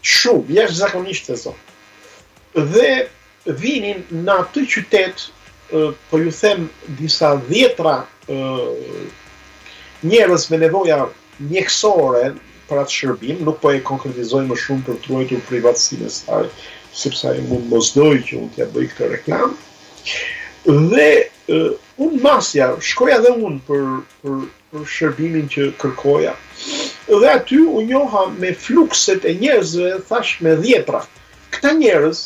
Shumë, jashtëzakonisht e zot. Dhe vinin në atë qytet, po ju them disa dhjetëra njerëz me nevoja mjekësore për atë shërbim, nuk po e konkretizoj më shumë për të ruajtur privatësinë e saj, sepse ajo mund të mos dojë që unë t'ia bëj këtë reklamë. Dhe Unë madje, shkoja dhe unë për, për, për shërbimin që kërkoja. Dhe aty u njoha me flukset e njerëzve, thashë me dhjetëra. Këta njerëz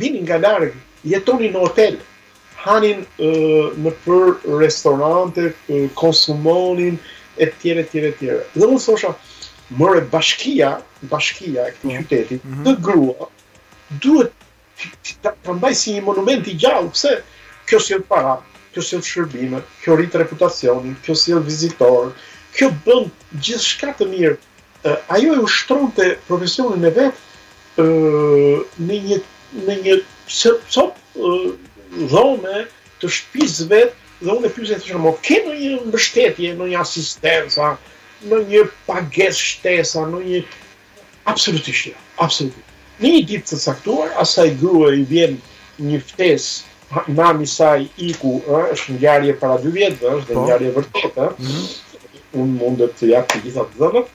vinin nga larg, jetonin në hotel, hanin e, nëpër restorante, e, konsumonin e tjere, tjere, tjere. Dhe unë thosha, more bashkia, bashkia e këtij po. qytetit, mm -hmm. këtë grua, duhet ta mbajë si një monument i gjallë, sepse kjo sjell para, kjo sjell shërbime, kjo rrit reputacionin, kjo sjell vizitorë, kjo bën gjithçka të mirë. Ajo e ushtronte profesionin e vet ë në një në një copë dhome të shtëpisë vet dhe unë e pyesja thosha mo ke ndonjë mbështetje ndonjë asistencë ndonjë pagesë shtesë ndonjë Absolutisht jo, absolutisht. Në një ditë të caktuar, asaj gruaje i vjen një ftesë, nami i saj iku, ë, është ngjarje para dy vjetëve, është dhe
po.
ngjarje vërtet, ë. Mm -hmm. Unë mund të t'i jap të gjitha të dhënat.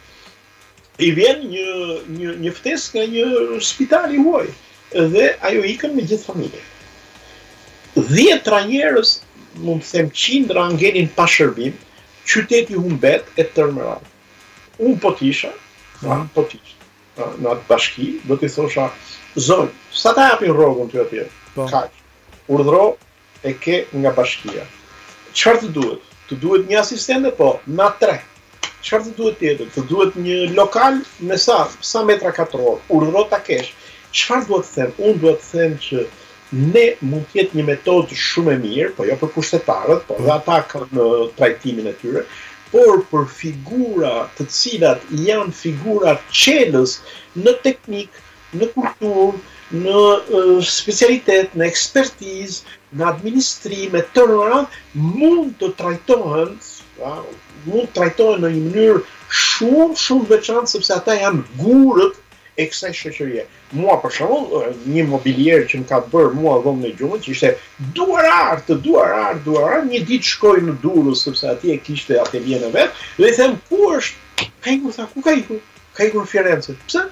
I vjen një një një ftesë nga një spital i huaj dhe ajo ikën me gjithë familjen. Dhjetëra njerëz, mund të them qindra ngelin pa shërbim, qyteti humbet e të tjera me radhë. Unë po t'isha, pra, mm. po t'isha, pra, në atë bashki, do t'i thosha, zonjë, sa ta japin rrogën ty atje?
Po.
Kaq, urdhëro e ke nga bashkia. Çfarë të duhet? Të duhet një asistente? Po, na tre. Çfarë të duhet tjetër? Të duhet një lokal me sa, sa metra katrorë, urdhëro ta kesh. Çfarë dua të them? Unë dua të them që Ne mund të jetë një metodë shumë e mirë, po jo për pushtetarët, po dhe po. ata kanë trajtimin e tyre, por për figura të cilat janë figura çelës në teknikë, në kulturë, në uh, specialitet, në ekspertizë, në administrim e të tjera, mund të trajtohen, pra, mund të trajtohen në një mënyrë shumë, shumë veçantë, sepse ata janë gurët e kësaj shoqërie. Mua për shembull, një mobilier që më ka bërë mua dhomën e gjumit, që ishte duar artë, duar artë, duar artë, një ditë shkoj në Durrës sepse atje e kishte atelien e vet, dhe i them ku është? Ka ikur tha, ku ka ikur? Ka ikur në Firenze. Pse?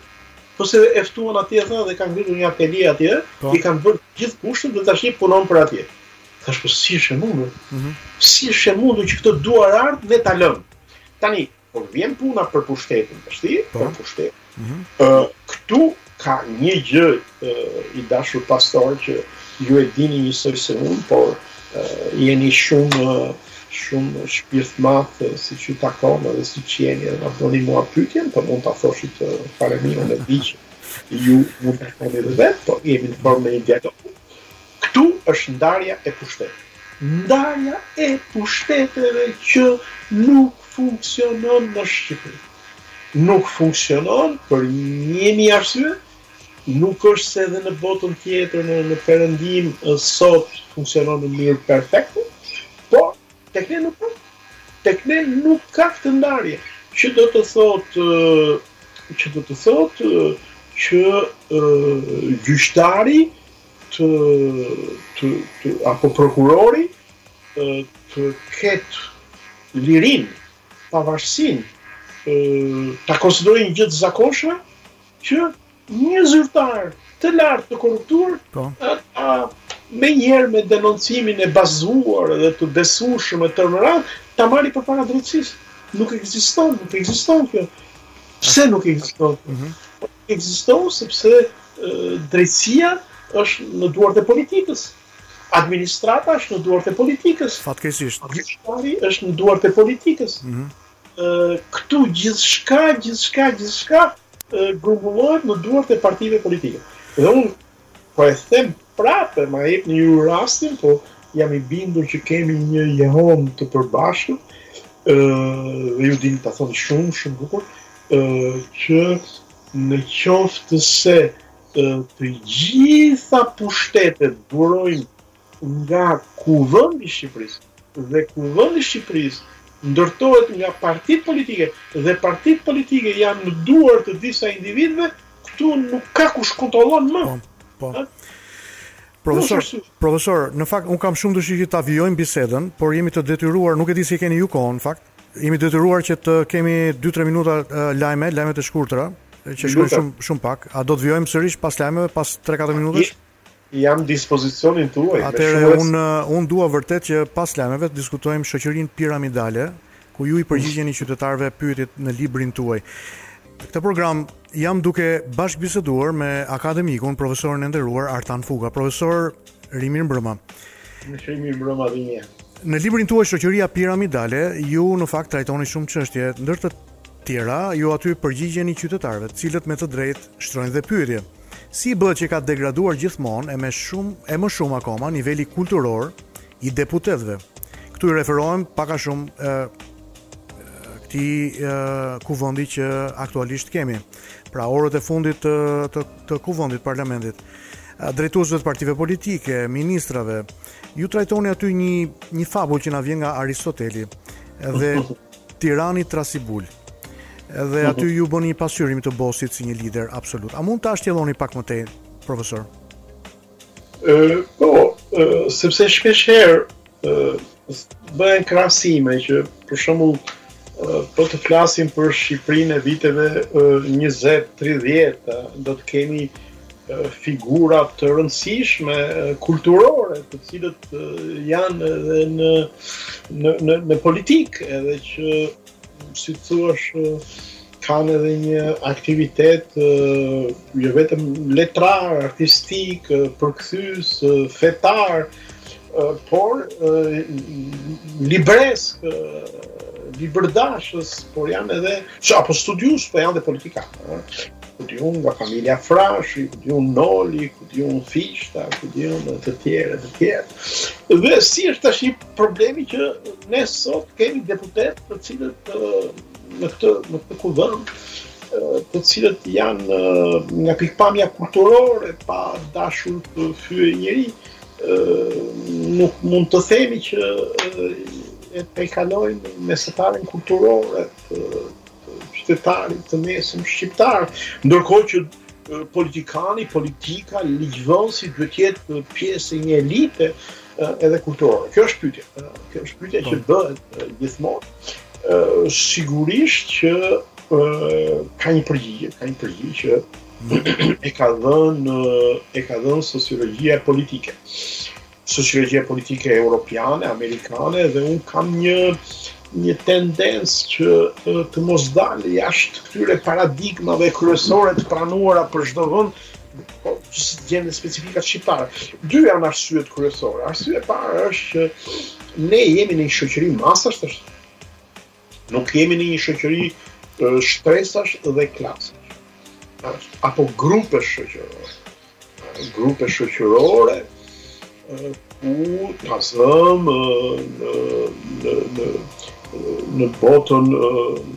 Po sepse e ftuan atje tha dhe kanë ngritur një atelie atje,
po,
i kanë bërë gjithë kushtet dhe tash punon për atje. Thashë po si është e mundur? Mm -hmm. Si është e mundur që këta duarartë ne t'i lëmë? Tani, kur vjen puna për pushtetin, të shti,
po.
për pushtetin, mm -hmm. këtu ka një gjë i dashur pastor që ju e dini njësoj se unë, por jeni shumë shumë shpirtmadh siç ju takon edhe siç jeni edhe ma bëni mua pyetjen, por po mund ta thoshit fare mirë në diçka, ju mund ta thoni dhe vetë, por jemi në formën e një dialogu. Këtu është ndarja e pushteteve. Ndarja e pushteteve që nuk funksionon në Shqipëri. Nuk funksionon për një mijë arsye, nuk është se edhe në botën tjetër në në perëndim sot funksionon në mënyrë perfekte, por tek ne nuk ka. Tek ne nuk ka këtë ndarje, që do të thotë që do të thotë që gjyqtari të të të apo prokurori të ketë lirinë, pavarësinë, ta konsiderojë një gjë të zakonshme që një zyrtar të lartë të korruptuar
po.
ta menjëherë me denoncimin e bazuar dhe të besueshëm e të tëra, ta marrë përpara drejtësisë. Nuk ekziston, nuk ekziston kjo. Pse nuk ekziston? Mm -hmm. Ekziston sepse drejtësia është në duart e politikës. Administrata është në duart e politikës.
Fatkeqësisht.
Gjyqtari është në duart e politikës. Mm -hmm. Këtu gjithçka, gjithçka, gjithçka grumbullohet në duart e partive politike. Dhe unë Po e them prapë, ma jepni ju rastin, po jam i bindur që kemi një jehonë të përbashkët, ë dhe ju dini ta thoni shumë shumë bukur, ë që në qoftë se të gjitha pushtetet burojnë nga Kuvendi i Shqipërisë dhe Kuvendi i Shqipërisë ndërtohet nga partitë politike dhe partitë politike janë në duar të disa individëve, këtu nuk ka kush kontrollon më.
Po.
po.
Profesor, profesor, në fakt unë kam shumë dëshirë që ta vijojmë bisedën, por jemi të detyruar, nuk e di si e keni ju kohën, në fakt. Jemi detyruar që të kemi 2-3 minuta lajme, lajme të shkurtra, që shkojnë shumë shumë pak. A do të vijojmë sërish pas lajmeve, pas 3-4 minutash?
Jam dispozicionin tuaj.
Atëherë un un dua vërtet që pas lajmeve të diskutojmë shoqërinë piramidale, ku ju i përgjigjeni qytetarëve pyetjet në librin tuaj. Këtë program jam duke bashkëbiseduar me akademikun, profesorin e nderuar Artan Fuga. Profesor,
mirëmbrëma. Mirëmbrëma dhe një.
Në librin tuaj Shoqëria Piramidale, ju në fakt trajtoni shumë çështje, ndër të tjera, ju aty përgjigjeni qytetarëve, të cilët me të drejtë shtrojnë dhe pyetje. Si bëhet që ka degraduar gjithmonë e më shumë e më shumë akoma niveli kulturor i deputetëve? Këtu i referohem pak a shumë e, këtij kuvendi që aktualisht kemi. Pra orët e fundit të të, të kuvendit parlamentit. Drejtuesve të partive politike, ministrave, ju trajtoni aty një një fabul që na vjen nga Aristoteli. Dhe Tirani Trasibul. Dhe mhm. aty ju bëni një pasqyrim të bosit si një lider absolut. A mund ta shtjelloni pak më tej, profesor?
Ë, po, sepse shpesh herë bëhen krahasime që për shembull po të flasim për Shqipërinë e viteve 20-30, do të kemi figura të rëndësishme kulturore, të cilët janë edhe në në në, në politikë, edhe që si të thuash kanë edhe një aktivitet jo vetëm letrar, artistik, përkthyes, fetar, por libresk, libërdashës, por janë edhe, që apo studius, po janë dhe politikanë. Ku di unë nga familja Frashëri, ku di unë Noli, ku di unë Fishta, ku di unë të tjere, të tjere. Dhe si është tash një problemi që ne sot kemi deputetë të cilët në këtë, në këtë kuvend, të cilët janë nga pikëpamja kulturore, pa dashur të fyej njeri, nuk mund të themi që e tejkalojnë mesataren kulturore të qytetarit të mesëm shqiptar, ndërkohë që politikani, politika, ligjvënësi duhet të jetë pjesë e një elite edhe kulturore. Kjo është pyetja. Kjo është pyetja që po. bëhet gjithmonë. Sigurisht që ka një përgjigje, ka një përgjigje që e ka dhënë e ka dhënë sociologjia politike. Sociologjia politike europiane, amerikane dhe un kam një një tendencë që të mos dal jashtë këtyre paradigmave kryesore të pranuara për çdo vend, po të gjenden specifikat shqiptare. Dy janë arsyet kryesore. Arsye e parë është që ne jemi në një shoqëri masash të Nuk jemi në një shoqëri shtresash dhe klasash. Apo grupe shoqërore. Grupe shoqërore ku ta zëmë në në në në botën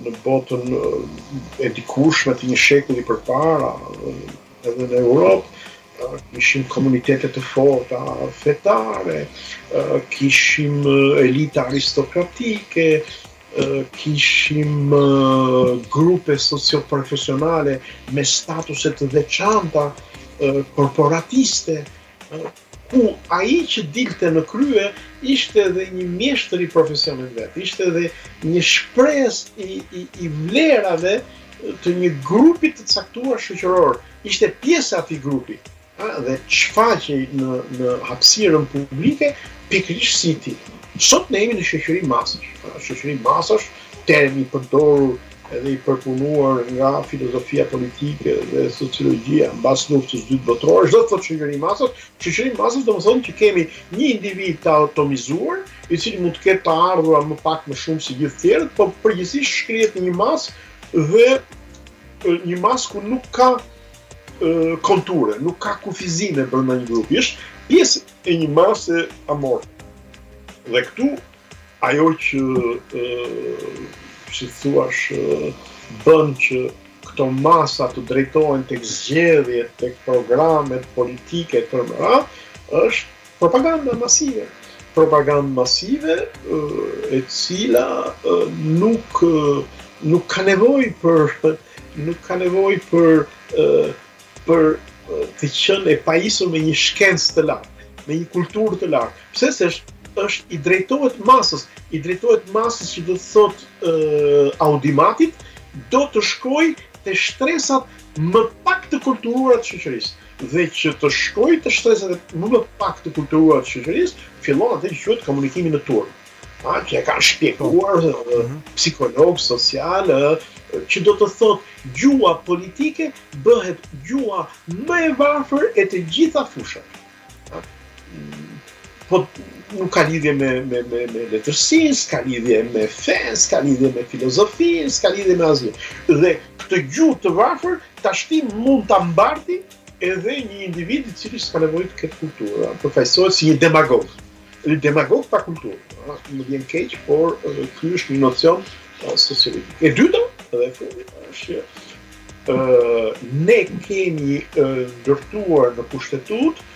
në botën e dikushme të një shekulli përpara Edhe në Europë kishim komunitete të forta fetare, kishim elita aristokratike, kishim grupe socioprofesionale me statuse të veçanta, korporatiste, ku ai që dilte në krye ishte edhe një mjeshtër i profesionit të vet, ishte edhe një shprehës i, i, i vlerave të një grupi të caktuar shoqëror, ishte pjesë e atij grupi, a, dhe shfaqej në, në hapësirën publike, pikërisht si i tillë. Sot ne jemi në shoqëri masash, shoqëri masash, term i përdorur edhe i përpunuar nga filozofia politike dhe sociologjia mbas luftës së dytë botërore, ç'do të thotë shoqëri masash, shoqëri masash domethënë që kemi një individ të atomizuar, i cili mund të ketë të ardhura më pak më shumë si gjithë tjerët, por përgjithësisht shkrihet në një masë dhe një masë ku nuk ka konture, nuk ka kufizime brenda një grupi, është pjesë e një mase amorfe. Dhe këtu Ajo që si i thuash bën që këto masa të drejtohen tek zgjedhjet, tek programet politike të mëdha, është propaganda masive. Propaganda masive e cila nuk nuk ka nevojë për nuk ka nevojë për për të qenë e pajisur me një shkencë të lartë, me një kulturë të lartë. Pse? Se është është i drejtohet masës, i drejtohet masës që do të thotë audimatit, do të shkojë te shtresat më pak të kulturuara të shoqërisë. Dhe që të shkojë te shtresat më më pak të kulturuara të shoqërisë, fillon atë që quhet komunikimi në turmë. a që e kanë shpjeguar po. uh, mhm. psikologë socialë uh, që do të thotë gjuha politike bëhet gjuha më e varfër e të gjitha fushat. Po nuk ka lidhje me me me me letërsinë, s'ka lidhje me fenë, s'ka lidhje me filozofinë, s'ka lidhje me asgjë. Dhe këtë gjuhë të varfër tashti mund ta mbarti edhe një individ i cili s'ka nevojë të ketë kulturë, paraqitet si një demagog. Një demagog pa kulturë, ëh, më vjen keq, por ky është një nocion sociologjik. E dyta, dhe e fundit, është që ëh ne kemi ndërtuar në kushtetutë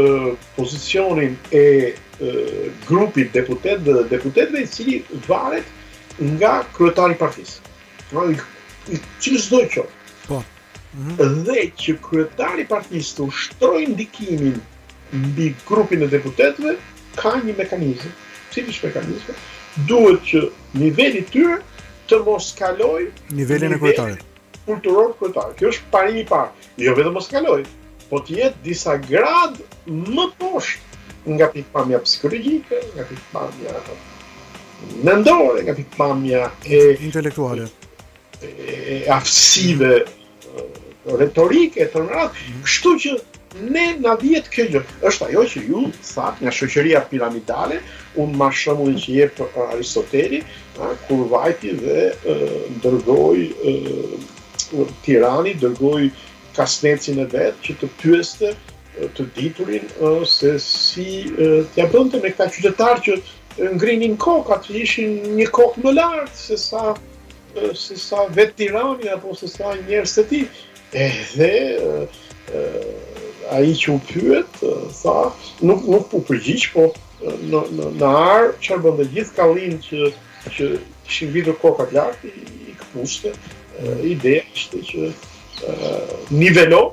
ëh pozicionin e grupit deputetëve dhe deputetëve i cili varet nga kryetari i partisë. Pra, cilido qoftë.
Po.
dhe që kryetari i partisë të ushtrojë ndikimin mbi grupin e deputetëve, ka një mekanizëm. Cili është mekanizmi? Duhet që niveli i tyre të mos kalojë
nivelin e kryetarit
kulturor të kryetarit. Ky është parimi i parë. Jo vetëm mos kalojë, po të jetë disa grad më poshtë nga pikpamja psikologjike, nga pikpamja mendore, nga pikpamja e
intelektuale.
e aftësive retorike të radhë, mhm. kështu që ne na vjen kjo gjë. Është ajo që ju thatë nga shoqëria piramidale, unë marr shembullin që jep uh, Aristoteli, a, uh, kur vajti dhe uh, dërgoi tirani dërgoi kasnecin e vet që të pyeste të diturin se si t'ia bënte me këta qytetarë që ngrinin kokat, që ishin një kokë më lartë se sa se sa vetë tirani apo se sa njerëzit e tij. Edhe ai që u pyet, tha, nuk nuk u përgjigj, po në në në arë çfarë bënte gjithë kallinjtë që që kishin nxjerrë kokat lart i, i këpuste. Ideja ishte që nivelo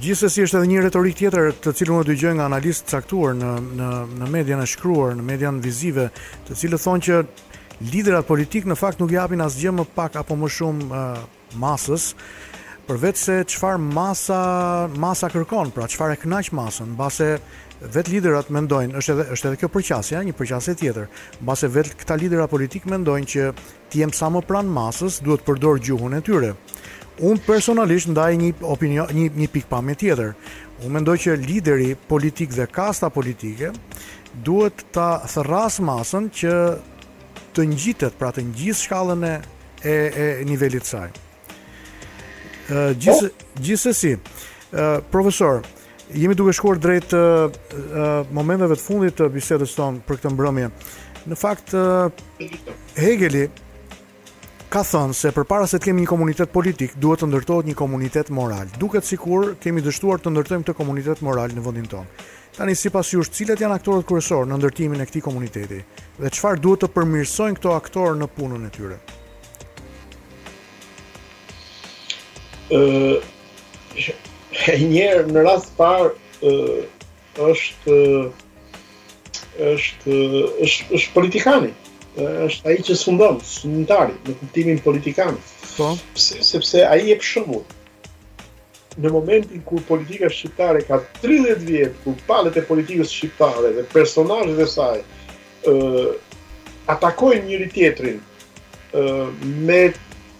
Gjithsesi është edhe një retorikë tjetër të cilën unë e dëgjoj nga analistë të caktuar në në në median e shkruar, në median vizive, të cilët thonë që liderat politikë në fakt nuk japin asgjë më pak apo më shumë uh, masës, përveç se çfarë masa masa kërkon, pra çfarë e kënaq masën, mbase vetë liderat mendojnë, është edhe është edhe kjo përqasje, një përqasje tjetër, mbase vetë këta lidera politikë mendojnë që Të jem sa më pranë masës, duhet të përdor gjuhën e tyre. Unë personalisht ndaj një opinion, një, një pikëpamje tjetër. Unë mendoj që lideri politik dhe kasta politike duhet ta thërrasë masën që të ngjitet, pra të ngjisë shkallën e e, e nivelit të saj. Gjithë gjithsesi, profesor, jemi duke shkuar drejt momenteve të fundit të bisedës tonë për këtë mbrëmje. Në fakt Hegeli ka thënë se përpara se të kemi një komunitet politik, duhet të ndërtohet një komunitet moral. Duket sikur kemi dështuar të ndërtojmë këtë komunitet moral në vendin tonë. Tani sipas jush, cilët janë aktorët kryesorë në ndërtimin e këtij komuniteti dhe çfarë duhet të përmirësojnë këto aktorë në punën e tyre?
Ëh, e një në radhë parë është është është është politikani. Është ai që sundon, sundimtari në kuptimin politikan.
Po,
pse sepse ai jep shembull. Në momentin kur politika shqiptare ka 30 vjet, kur palët e politikës shqiptare dhe personazhet e saj ë atakojnë njëri tjetrin ë me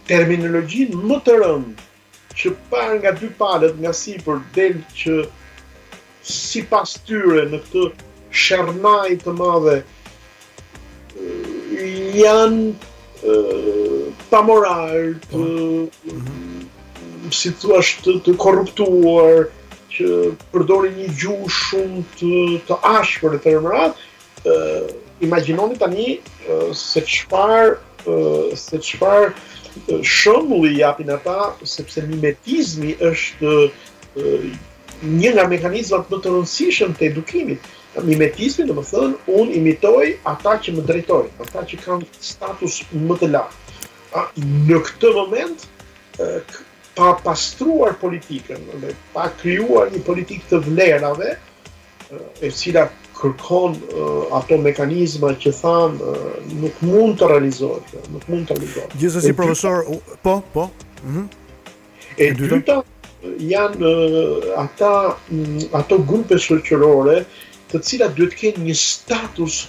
terminologjinë më të rëndë që parë nga dy palët nga sipër del që sipas tyre në këtë sharrnajë të madhe janë pa moral të mhm. si thua të, të korruptuar që përdorin një gjuhë shumë të të ashpër e termat, imagjinoni tani se çfarë se çfarë shembulli japin ata sepse mimetizmi është një nga mekanizmat më të rëndësishëm të edukimit. Mimetizmi domethënë unë imitoj ata që më drejtojnë, ata që kanë status më të lartë. Në këtë moment pa pastruar politikën dhe pa krijuar një politikë të vlerave, e cila kërkon ato mekanizma që thamë nuk mund të realizohet, nuk mund të realizohet.
Gjithsesi profesor, po, po. Mhm.
E dyta janë ata ato grupe shoqërore të cilat duhet të kenë një status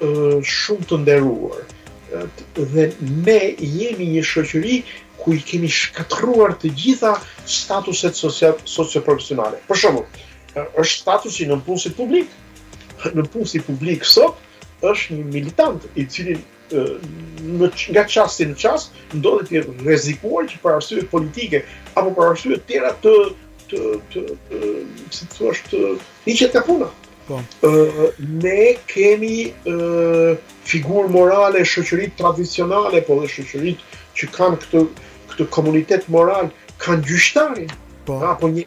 shumë të nderuar. Dhe ne jemi një shoqëri ku i kemi shkatërruar të gjitha statuset socio-profesionale. Për shembull, është statusi i nëpunësit publik. Nëpunësi publik sot është një militant i cili në nga çasti në çast ndodhet i rrezikuar që për arsye politike apo për arsye të tjera të të të si të thuash të hiqet nga puna.
Po.
Ë ne kemi ë figurë morale shoqëritë tradicionale, po dhe shoqëritë që kanë këtë këtë komunitet moral kanë gjyqtarin.
Po.
Apo një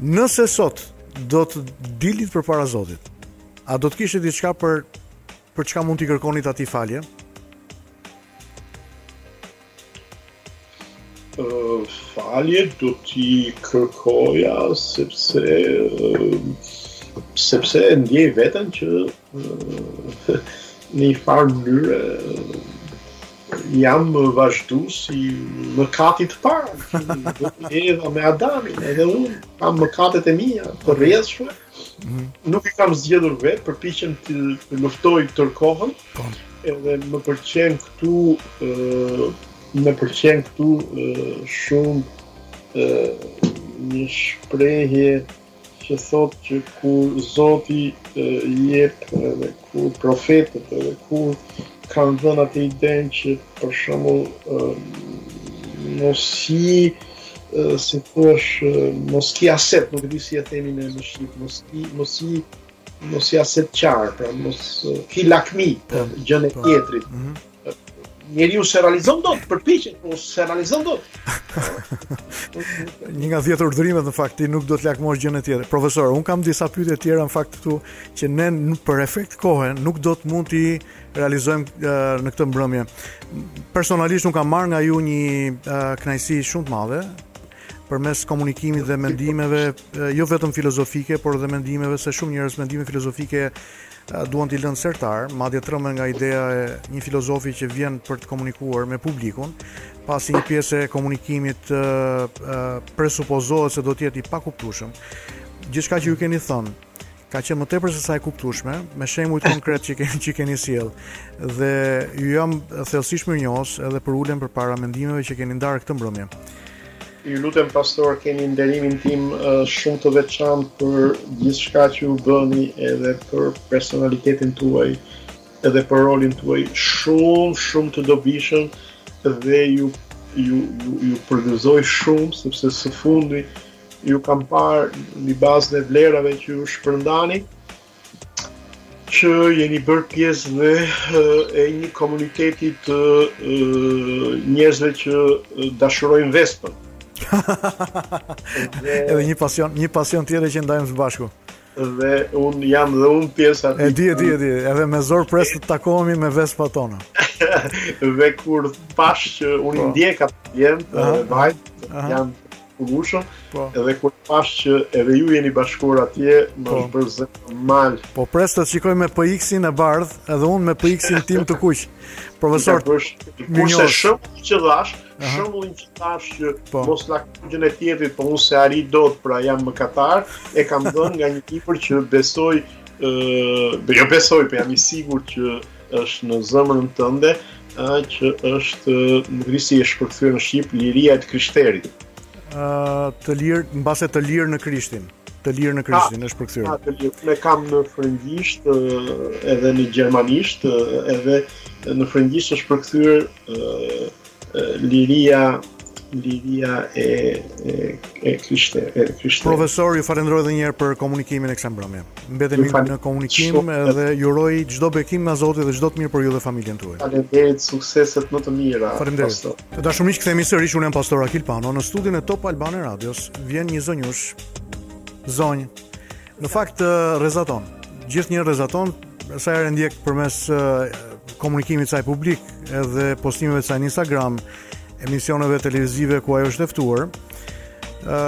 Nëse sot do të dilit përpara Zotit, a do të kishte diçka për, për çka mund t'i kërkonit atij falje?
Uh, falje do t'i kërkoja sepse uh, sepse ndjej veten që Në një farë mënyre jam vazhdues i mëkatit të parë, të Evës me Adamin, edhe unë kam mëkatet e mija, të rrjedhshme, mhm. nuk i kam zgjedhur vetë, përpiqem të, të luftoj tër kohën,
po.
edhe më pëlqen këtu, më pëlqen këtu shumë një shprehje që thotë që kur Zoti jep edhe kur profetët edhe kur kanë dhënë atë idenë që për shembull mos i si thua është mos ki haset, nuk e di si e themi në në shqip, mos ki mos i mos i haset qarë, pra mos ki lakmi për
po,
gjën e
po.
tjetrit.
Mhm.
Njeriu s'e realizon do të përpiqet, po s'e realizon do
Një nga dhjetë urdhërimet në fakt ti nuk do të lakmosh gjën e tjetrit. Profesor, un kam disa pyetje të tjera në fakt këtu që ne për efekt kohe nuk do të mund t'i realizojmë në këtë mbrëmje. Personalisht un kam marrë nga ju një uh, kënaqësi shumë të madhe përmes komunikimit dhe mendimeve, jo vetëm filozofike, por dhe mendimeve, se shumë njerëz mendimet filozofike Duan t'i lënë në sirtar, madje trëmben nga ideja e një filozofi që vjen për të komunikuar me publikun, pasi një pjesë e komunikimit presupozohet se do të jetë i pakuptueshëm. Gjithçka që ju keni thënë ka qenë më tepër se sa e kuptueshme, me shembuj konkret që keni që keni sjell. Dhe ju jam thellësisht mirënjohës edhe përulem përpara mendimeve që keni ndarë këtë mbrëmje.
Ju lutem pastor keni nderimin tim shumë të veçantë për gjithçka që ju bëni edhe për personalitetin tuaj edhe për rolin tuaj shumë shumë të dobishëm dhe ju ju ju, ju përgëzoj shumë sepse së fundi ju kam parë në bazën e vlerave që ju shpërndani që jeni bërë pjesë dhe e një komuniteti të njerëzve që dashurojnë Vespën. dhe...
Edhe një pasion, një pasion tjetër që ndajmë së bashku.
Dhe un jam dhe un pjesë aty.
E di, e di, e di. Edhe me zor pres të takohemi me Vespa tona.
dhe kur pash që unë po. ndjek atë jam, vajt, jam Kuvushëm, po. edhe kur pashë që edhe ju jeni bashkuar atje, më po. është bërë zemra mal.
Po pres të të shikoj me PX-in e bardhë, edhe unë me PX-in tim të kuq. Profesor,
kurse shembullin që dhashë, shembullin që dhashë që po. mos lakmo gjënë e tjetrit, po unë s'e arrij dot, pra jam mëkatar, e kam dhënë nga një libër që besoj, ë, jo besoj, po jam i sigurt që është në zemrën tënde, a që është anglisht, është përkthyer në shqip liria e të krishterit.
Ë të lirë, mbase të lirë në Krishtin, të lirë në Krishtin, është përkthyer.
Ah, të lirë. E kam në frëngjisht, edhe në gjermanisht, edhe në frëngjisht është përkthyer liria liria e e, e krishte e krishte
profesor ju falenderoj edhe një herë për komunikimin e kësaj mbrëmje mbetemi në komunikim dhe ju uroj çdo bekim nga Zoti dhe çdo të mirë për ju dhe familjen tuaj
faleminderit sukseset më të mira
faleminderit të dashur miq kthehemi sërish unë jam pastor Akil Pano në studion e Top Albania Radios vjen një zonjushë zonjë Në fakt rrezaton. Gjithnjë rrezaton sa herë e ndjek përmes komunikimit të saj publik edhe postimeve të saj në Instagram, emisioneve televizive ku ajo është e ftuar. ë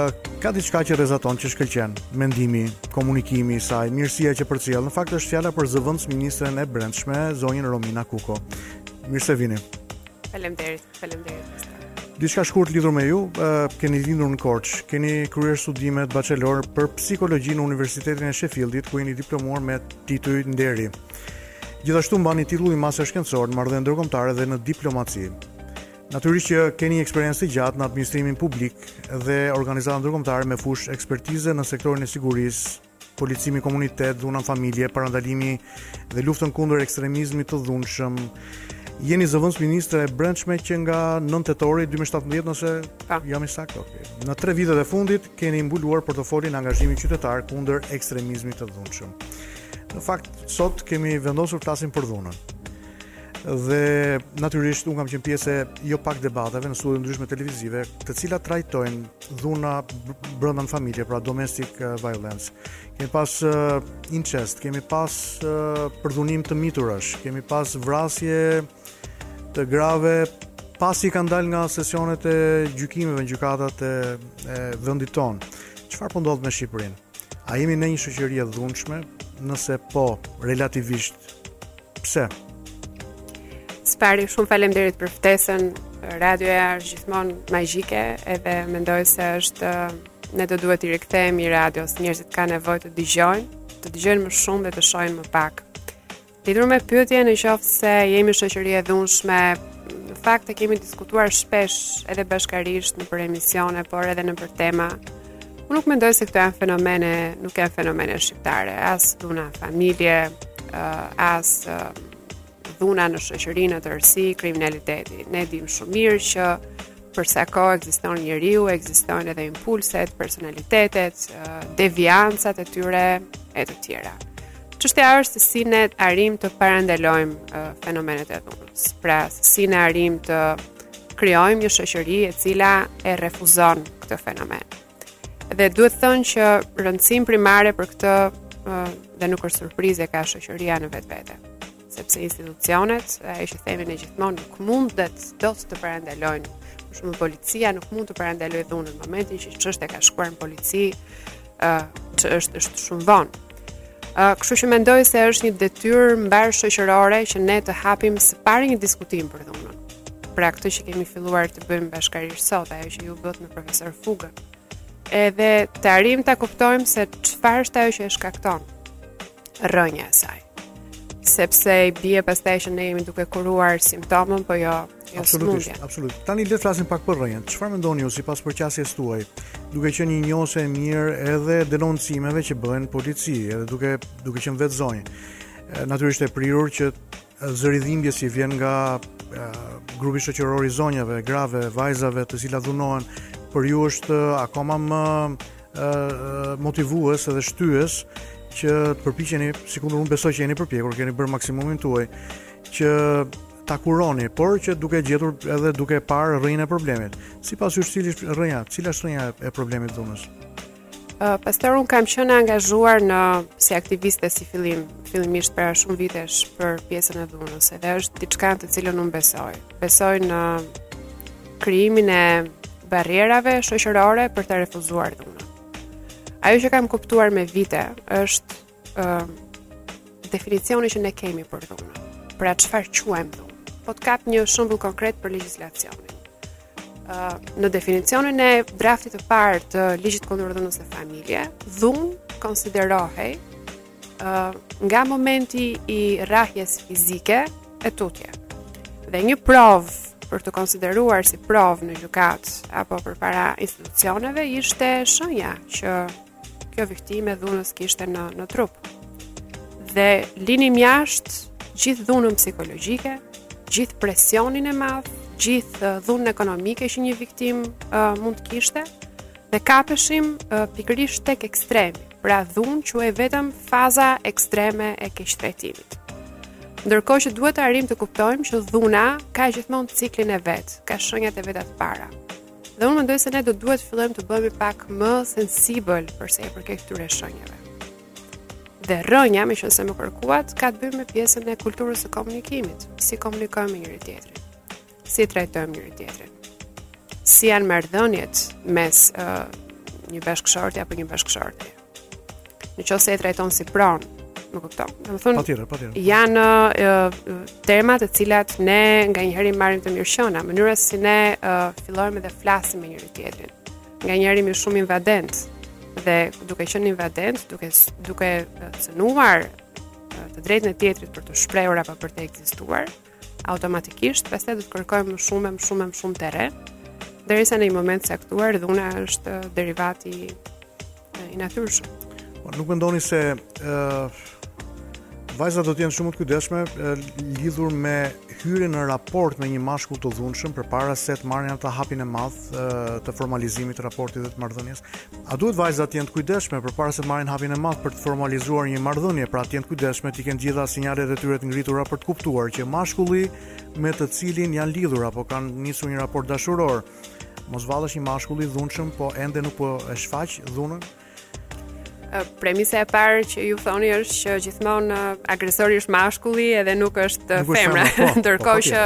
ka diçka që rrezaton, që shkëlqen, mendimi, komunikimi i saj, mirësia që përcjell. Në fakt është fjala për zëvendës ministren e Brendshme, zonjën Romina Kuko. Mirë se vini.
Faleminderit. Faleminderit pastor.
Diçka shkurt lidhur me ju, uh, keni lindur në Korçë, keni kryer studimet bachelor për psikologji në Universitetin e Sheffieldit, ku jeni diplomuar me titull nderi. Gjithashtu mbani titullin master shkencor në marrëdhënie ndërkombëtare dhe në diplomaci. Natyrisht që keni eksperiencë të gjatë në administrimin publik dhe organizata ndërkombëtare me fushë ekspertize në sektorin e sigurisë, policimi në komunitet, dhuna në familje, parandalimi dhe luftën kundër ekstremizmit të dhunshëm. Jeni zëvendës ministre e brendshme që nga 9 tetori 2017 nëse pa. Po. jam i saktë. Okay. Në tre vitet e fundit keni mbuluar portofolin angazhimi qytetar kundër ekstremizmit të dhunshëm. Në fakt, sot kemi vendosur të flasim për dhunën. Dhe natyrisht unë kam qenë pjesë e jo pak debateve në studio të ndryshme televizive, të cilat trajtojnë dhunën brenda në familje, pra domestic eh, violence. Kemi pas uh, incest, kemi pas uh, përdhunim të miturash, kemi pas vrasje të grave pasi kanë dalë nga sesionet e gjykimeve në gjykatat e, e vendit tonë. Çfarë po ndodh me Shqipërinë? A jemi ne një shoqëri e dhunshme? Nëse po, relativisht Po,
së pari, shumë faleminderit për ftesën. Radioja është gjithmonë magjike, edhe mendoj se është ne do duhet t'i rikthehemi radios. Njerëzit kanë nevojë të dëgjojnë, të dëgjojnë më shumë dhe të shohin më pak. Lidhur me pyetjen në qoftë se jemi shoqëri e dhunshme, në fakt e kemi diskutuar shpesh edhe bashkarisht nëpër emisione, por edhe nëpër tema. Unë nuk mendoj se këto janë fenomene, nuk janë fenomene shqiptare, as dhuna në familje, eh, as eh, dhuna në shoqëri në tërësi, kriminaliteti. Ne dimë shumë mirë që për sa kohë ekziston njeriu, ekzistojnë edhe impulset, personalitetet, eh, deviancat e tyre e të tjera. Çështja është se si ne arrijmë të parandalojmë fenomenet e dhunës. Pra, si ne arrijmë të krijojmë një shoqëri e cila e refuzon këtë fenomen. Dhe duhet thënë që rëndësinë primare për këtë dhe nuk është surprizë e ka shoqëria në vetvete. Sepse institucionet, siç e themi ne gjithmonë, nuk mundet dot të parandalojnë. Për shembull policia nuk mund të parandalojë dhunën në momentin që çështja ka shkuar në polici, uh, që është është shumë vonë. Uh, kështu që mendoj se është një detyrë mbarë shoqërore që ne të hapim së pari një diskutim për dhunën. Pra këtë që kemi filluar të bëjmë bashkarisht sot, ajo që ju bëtë me profesor Fugën. Edhe të arrijmë të kuptojmë se çfarë është ajo që e shkakton rrënja e saj. Sepse i bie pastaj që ne jemi duke kuruar simptomën, po jo Jo,
absolutisht, absolutisht. Tani le të flasim pak për rrënjën. Çfarë mendoni ju sipas përqasjes tuaj? Duke qenë një njohëse e mirë edhe e denoncimeve që bëhen në polici, edhe duke duke qenë vetë zonjë. Natyrisht e prirur që zëri i dhimbjes që vjen nga grupi shoqëror i zonjave, grave, vajzave, të cilat dhunohen, për ju është akoma më motivues edhe shtyes që të përpiqeni, sikur unë besoj që jeni përpjekur, keni bërë maksimumin tuaj që ta kuroni, por që duke gjetur edhe duke parë rrënjën e problemit. Sipas jush cila është rrënja, cila është rrënja e problemit dhunës?
Uh, pastor, unë kam qenë e angazhuar në si aktiviste si fillim, fillimisht para shumë vitesh për pjesën e dhunës, edhe është diçka në të cilën unë besoj. Besoj në krijimin e barrierave shoqërore për ta refuzuar dhunën. Ajo që kam kuptuar me vite është uh, definicioni që ne kemi për dhunën. Pra çfarë quajmë dhunë? Po të kap një shembull konkret për legjislacionin. Uh, në definicionin e draftit të parë të ligjit kundër dhunës në familje, dhunë konsiderohej uh, nga momenti i rrahjes fizike e tutje. Dhe një provë për t'u konsideruar si provë në gjykatë apo përpara institucioneve ishte shenja që kjo viktimë e dhunës kishte në në trup. Dhe linim jashtë gjithë dhunën psikologjike, gjithë presionin e madh, gjithë uh, dhunën ekonomike që një viktimë uh, mund të kishte dhe kapeshim uh, pikërisht tek ekstremi. Pra dhunë quhej vetëm faza ekstreme e keqtrajtimit. Ndërkohë që duhet të arrijmë të kuptojmë që dhuna ka gjithmonë ciklin e vet, ka shenjat e veta të para. Dhe unë mendoj se ne do duhet të fillojmë të bëhemi pak më sensibël për sa i përket këtyre shenjave. Dhe rrënja, meqenëse më kërkuat, ka të bëjë me pjesën e kulturës së komunikimit, si komunikojmë me njëri tjetrin, si e trajtojmë njëri tjetrin, si janë marrëdhëniet mes uh, një bashkëshorti apo një bashkëshorti. Në qoftë se e trajton si pronë, më kupton. Domethënë,
patjetër, patjetër.
Janë uh, tema të cilat ne nganjëherë marrim të mirëqëna, mënyra si ne uh, fillojmë dhe flasim me njëri tjetrin. Nganjëherë jemi shumë invadent dhe duke qenë invadent, duke duke uh, cënuar uh, të drejtën e tjetrit për t'u shprehur apo për të ekzistuar, automatikisht, pastaj do të kërkojmë më shumë e më shumë e më shumë terren, derisa në një moment të caktuar dhuna është derivati i natyrshëm.
Po nuk mendoni se ë uh, vajzat duhet të jenë shumë të kujdesshme lidhur me hyrjen në raport me një mashkull të dhunshëm përpara se të marrin atë hapin e madh të formalizimit të raportit dhe të marrëdhënies. A duhet vajzat të jenë të kujdesshme përpara se të marrin hapin e madh për të formalizuar një marrëdhënie, pra të jenë të kujdesshme t'i kenë gjitha sinjalet e tyre të ngritura për të kuptuar që mashkulli me të cilin janë lidhur apo kanë nisur një raport dashuror. Mos vallë është një mashkull i dhunshëm, po ende nuk po e shfaq dhunën.
Premisa e parë që ju thoni është që gjithmonë agresori është mashkulli edhe nuk është femra,
po, po,
ndërkohë që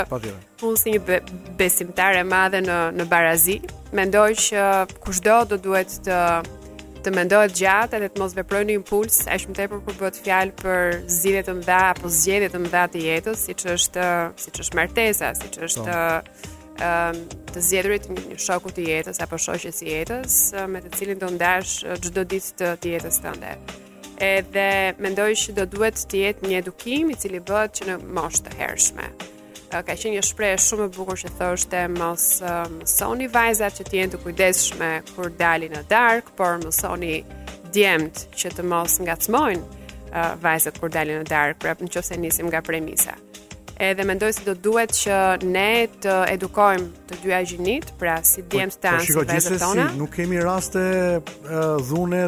Unë si një besimtare e madhe në në barazi, mendoj që kushdo do duhet të të mendohet gjatë edhe të mos veprojë në impuls, aq më tepër kur bëhet fjalë për zgjidhje të mëdha apo zgjedhje të mëdha të jetës, siç është siç është martesa, siç është
po.
ëm të zgjedhurit një shoku të jetës apo shoqes së jetës me të cilin do ndash çdo ditë të, të jetës tënde. Edhe mendoj që do duhet të jetë një edukim i cili bëhet që në moshë të hershme. ka qenë një shprehje shumë e bukur që thoshte mos mësoni vajzat që të jenë të kujdesshme kur dalin në darkë, por mësoni djemtë që të mos ngacmojnë uh, vajzat kur dalin në darkë, pra nëse nisim nga premisa. Edhe mendoj se do duhet që ne të edukojmë të dyja gjinitë, pra si po, djemtë tanë po, si
dhe
vajzat tona.
Si, nuk kemi raste uh, dhune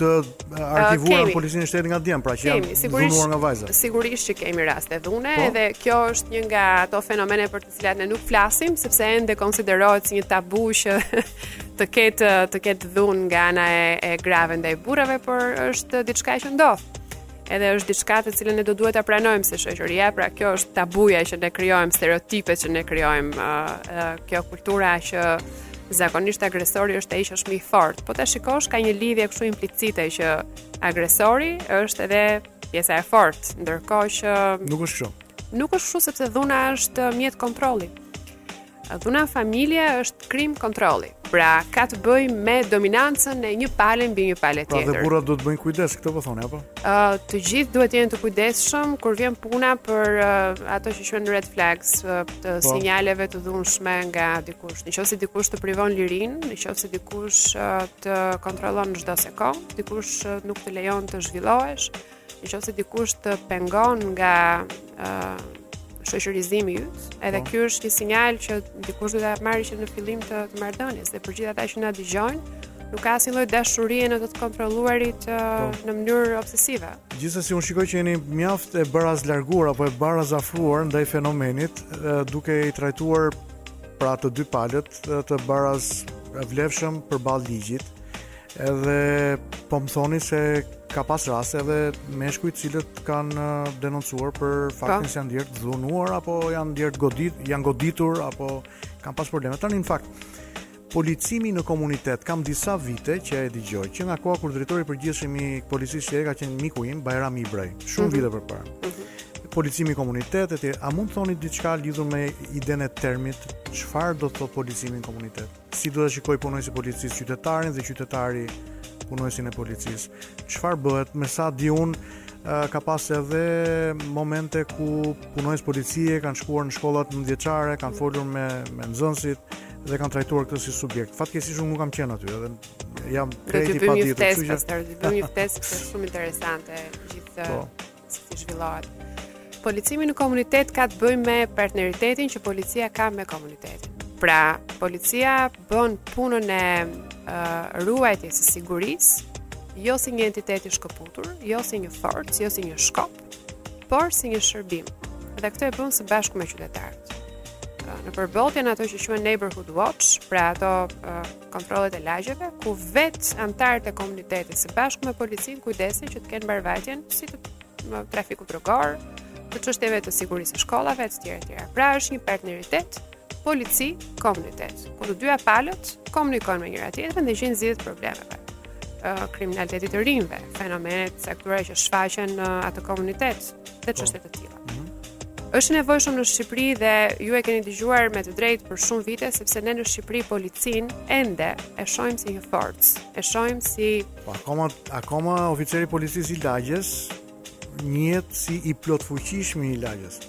të arkivuar
uh,
në policinë e shtetit nga djem, pra që
kemi,
janë dhunuar nga vajza.
Sigurisht që kemi raste dhune,
po?
edhe kjo është një nga ato fenomene për të cilat ne nuk flasim, sepse ende konsiderohet si një tabu që të ketë të ketë dhunë nga ana e, e grave ndaj burrave, por është diçka që ndodh. edhe është diçka të cilën ne do duhet ta pranojmë si shoqëri. Pra kjo është tabuja që ne krijojmë, stereotipet që ne krijojmë, uh, uh, kjo kultura që zakonisht agresori është ai që është më i fortë. Po ta shikosh ka një lidhje kështu implicite që agresori është edhe pjesa e fortë, ndërkohë që
nuk është kështu.
Nuk është kështu sepse dhuna është mjet kontrolli. Dhuna në familje është krim kontrolli. Pra, ka të bëjë me dominancën e një pale mbi një pale tjetër.
Pra, dhe burrat duhet të bëjnë kujdes, këtë po thoni apo?
Ë, uh, të gjithë duhet të jenë të kujdesshëm kur vjen puna për uh, ato që quhen red flags, uh, të
po.
sinjaleve të dhunshme nga dikush. Në qoftë se dikush të privon lirinë, në qoftë se dikush uh, të kontrollon çdo sekondë, dikush uh, nuk të lejon të zhvillohesh, Në qoftë se dikush të pengon nga ë uh, shoqërizimi yt, edhe
po.
ky është një sinjal që dikush duhet ta marrë që në fillim të, të marrëdhënies dhe për gjithë ata që na dëgjojnë, nuk ka asnjë lloj dashurie në të të kontrolluarit uh,
po.
në mënyrë obsesive.
Gjithsesi unë shikoj që jeni mjaft e barazlarguar apo e barazafruar ndaj fenomenit, uh, duke i trajtuar pra të dy palët të barazvlefshëm përballë ligjit Edhe po më thoni se ka pas raste edhe meshkuj të cilët kanë uh, denoncuar për faktin
po.
se janë ndjerë të dhunuar apo janë ndjerë godit, janë goditur apo kanë pas probleme. Tani në fakt policimi në komunitet kam disa vite që e dëgjoj që nga koha kur drejtori i përgjithshëm i policisë ka qenë miku im Bajram Ibraj, shumë mhm. vite përpara. Mm -hmm policimi komunitet e tjerë. A mund të thoni diçka lidhur me idenë e termit çfarë do të thotë policimi në komunitet? Si duhet ta shikojë punonjësi i policisë qytetarin dhe qytetari punonjësin e policisë? Çfarë bëhet? Me sa di unë, ka pas edhe momente ku punonjës policie kanë shkuar në shkollat nëntëvjeçare, kanë folur me, me nxënësit dhe kanë trajtuar këtë si subjekt. Fatkeqësisht unë nuk kam qenë aty edhe jam krejt i
paditur. Dhe
të
bëjmë
një test,
pastaj, të bëjmë një test, shumë interesante gjithë
po.
si zhvillohet. Policimi në komunitet ka të bëjë me partneritetin që policia ka me komunitetin. Pra, policia bën punën e uh, ruajtjes së sigurisë, jo si një entitet i shkëputur, jo si një forcë, jo si një shkop, por si një shërbim. Dhe këtë e bën së bashku me qytetarët. Pra, nëpër botë janë ato që quhen neighborhood watch, pra ato uh, kontrollet e lagjeve, ku vetë anëtarët e komunitetit së bashku me policinë kujdesen që të kenë mbarëvajtjen si të trafikut rrugor, të çështjeve të sigurisë së shkollave etj etj. Pra është një partneritet polici-komunitet, ku të dyja palët komunikojnë me njëra-tjetrën dhe gjejnë zgjidhje të problemeve kriminalitetit të rinjve, fenomene të caktuara që shfaqen në atë komunitet dhe çështje të tilla. është i nevojshëm në Shqipëri dhe ju e keni dëgjuar me të drejtë për shumë vite sepse ne në Shqipëri policinë ende e shohim si një forcë, e shohim si
po akoma akoma oficeri i policisë i lagjes njihet si i plotfuqishmi i lagjes.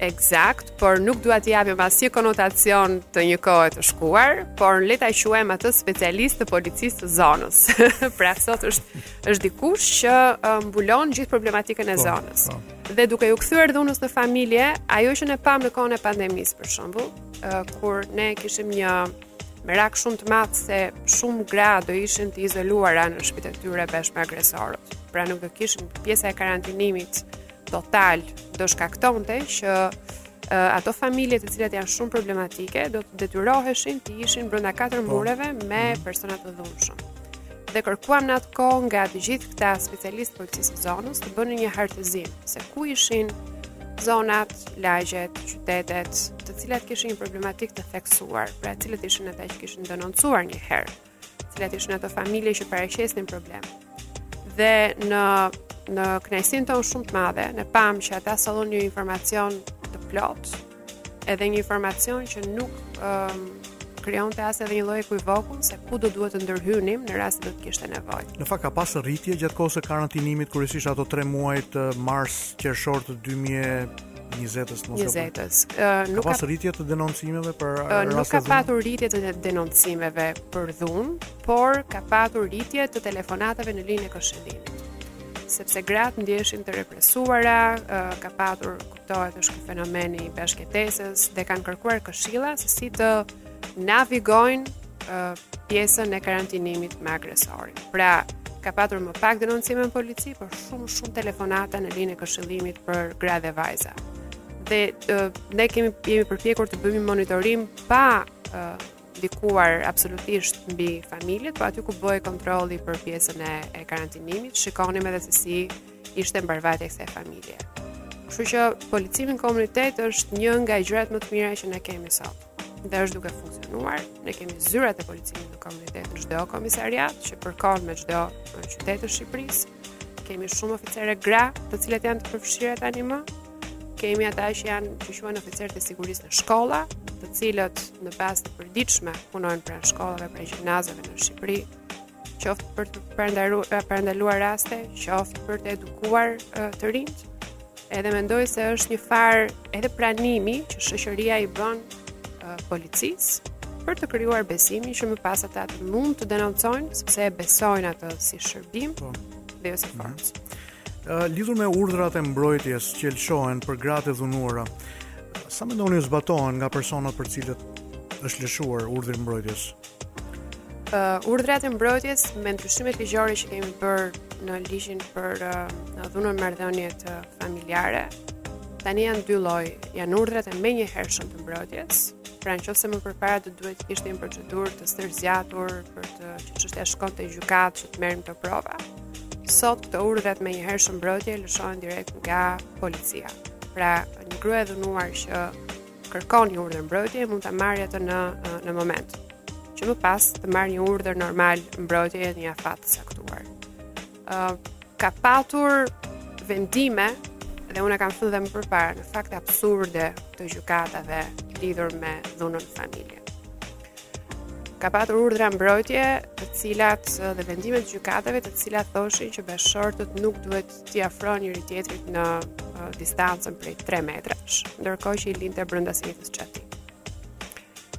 Ekzakt, por nuk dua t'i japim asnjë konotacion të një kohe të shkuar, por le ta quajmë atë specialist të policisë të zonës. pra sot është është dikush që mbulon gjithë problematikën e
po,
zonës.
Po.
Dhe duke iu kthyer dhunës në familje, ajo që ne pamë në kohën e pandemisë për shembull, kur ne kishim një merak shumë të madh se shumë gra do ishin të izoluara në shtëpitë e tyre bashkë me agresorët. Pra nuk do kishin pjesa e karantinimit total do shkaktonte që ato familje të cilat janë shumë problematike do të detyroheshin të ishin brenda katër po. mureve me mhm. persona të dhunshëm. Dhe kërkuam në atë kohë nga të gjithë këta specialistë policisë së zonës të bënin një hartëzim se ku ishin zonat, lagjet, qytetet, të cilat kishin një problematikë të theksuar, pra cilët ishin ata që kishin denoncuar një herë. cilat ishin ato familje që paraqesnin problem. Dhe në në kënaqësinë tonë shumë të madhe, ne pamë që ata sollën një informacion të plotë, edhe një informacion që nuk ëm um, krijonte as edhe një lloj ekuivoku se ku do duhet të ndërhynim në rast se do të kishte nevojë.
Në fakt ka pasë rritje gjatë kohës së karantinimit, kryesisht ato tre muajt mars, qershor të 2000, 20-s mos gaboj.
20-s. Ë nuk ka
pasur rritje të denoncimeve për
uh,
raste.
Nuk ka patur rritje të denoncimeve për dhunë, por ka patur rritje të telefonatave në linjën e këshillimit sepse gratë ndjeshin të represuara, uh, ka patur kuptohet është ky fenomeni i bashkëjetesës dhe kanë kërkuar këshilla se si të navigojnë uh, pjesën e karantinimit me agresorin. Pra, ka patur më pak denoncime në polici, por shumë shumë telefonata në linjën e këshillimit për gra dhe vajza. Dhe uh, ne kemi jemi përpjekur të bëjmë monitorim pa uh, ndikuar absolutisht mbi familjet, po aty ku bëhej kontrolli për pjesën e, e karantinimit, shikonim edhe se si ishte mbarëvajtja e kësaj familje. Kështu që policimi në komunitet është një nga gjërat më të mira që ne kemi sot. dhe është duke funksionuar. Ne kemi zyrat e policisë në komunitet në çdo komisariat që përkon me çdo qytet të Shqipërisë. Kemi shumë oficere gra, të cilat janë të përfshira tani më. Kemi ata që janë që quhen oficerë të sigurisë në shkolla, të cilët në bazë të përditshme punojnë pranë shkollave, pranë gjimnazeve në Shqipëri, qoftë për të parandaluar raste, qoftë për të edukuar të rinjtë. Edhe mendoj se është një farë edhe pranimi që shoqëria i bën uh, policisë për të krijuar besimin që më pas ata të mund të denoncojnë sepse e besojnë atë si shërbim po. dhe jo si mhm. forcë. Mm
-hmm. uh, lidhur me urdhrat e mbrojtjes që lëshohen për gratë e dhunuara, sa mendoni ju zbatohen nga personat për të cilët është lëshuar urdhri i mbrojtjes?
uh, urdhrat e mbrojtjes me ndryshimet ligjore që kemi bërë në ligjin për uh, dhunën marrëdhëniet uh, familjare. Tani janë dy lloj, janë urdhrat e menjëhershëm të mbrojtjes. Pra në qoftë se më përpara do duhet të kishte një procedurë të stërzgjatur për të që çështja shkonte gjykatë që të merrim këto prova. Sot këto urdhra të menjëhershëm mbrojtje lëshohen direkt nga policia. Pra një grua e dhunuar që kërkon një urdhër mbrojtje mund ta marrë atë në në moment që më pas të marrë një urdhër normal mbrojtje në një afat të caktuar. ë uh, ka patur vendime dhe unë e kam thënë dhe më përpara në fakt absurde të gjykatave lidhur me dhunën familje. Ka patur urdhra mbrojtje, të cilat dhe vendime të gjykatave të cilat thoshin që bashkëshortët nuk duhet t'i afrohen njëri tjetrit në uh, distancën prej 3 metrash, ndërkohë që i linte brenda së njëjtës çati.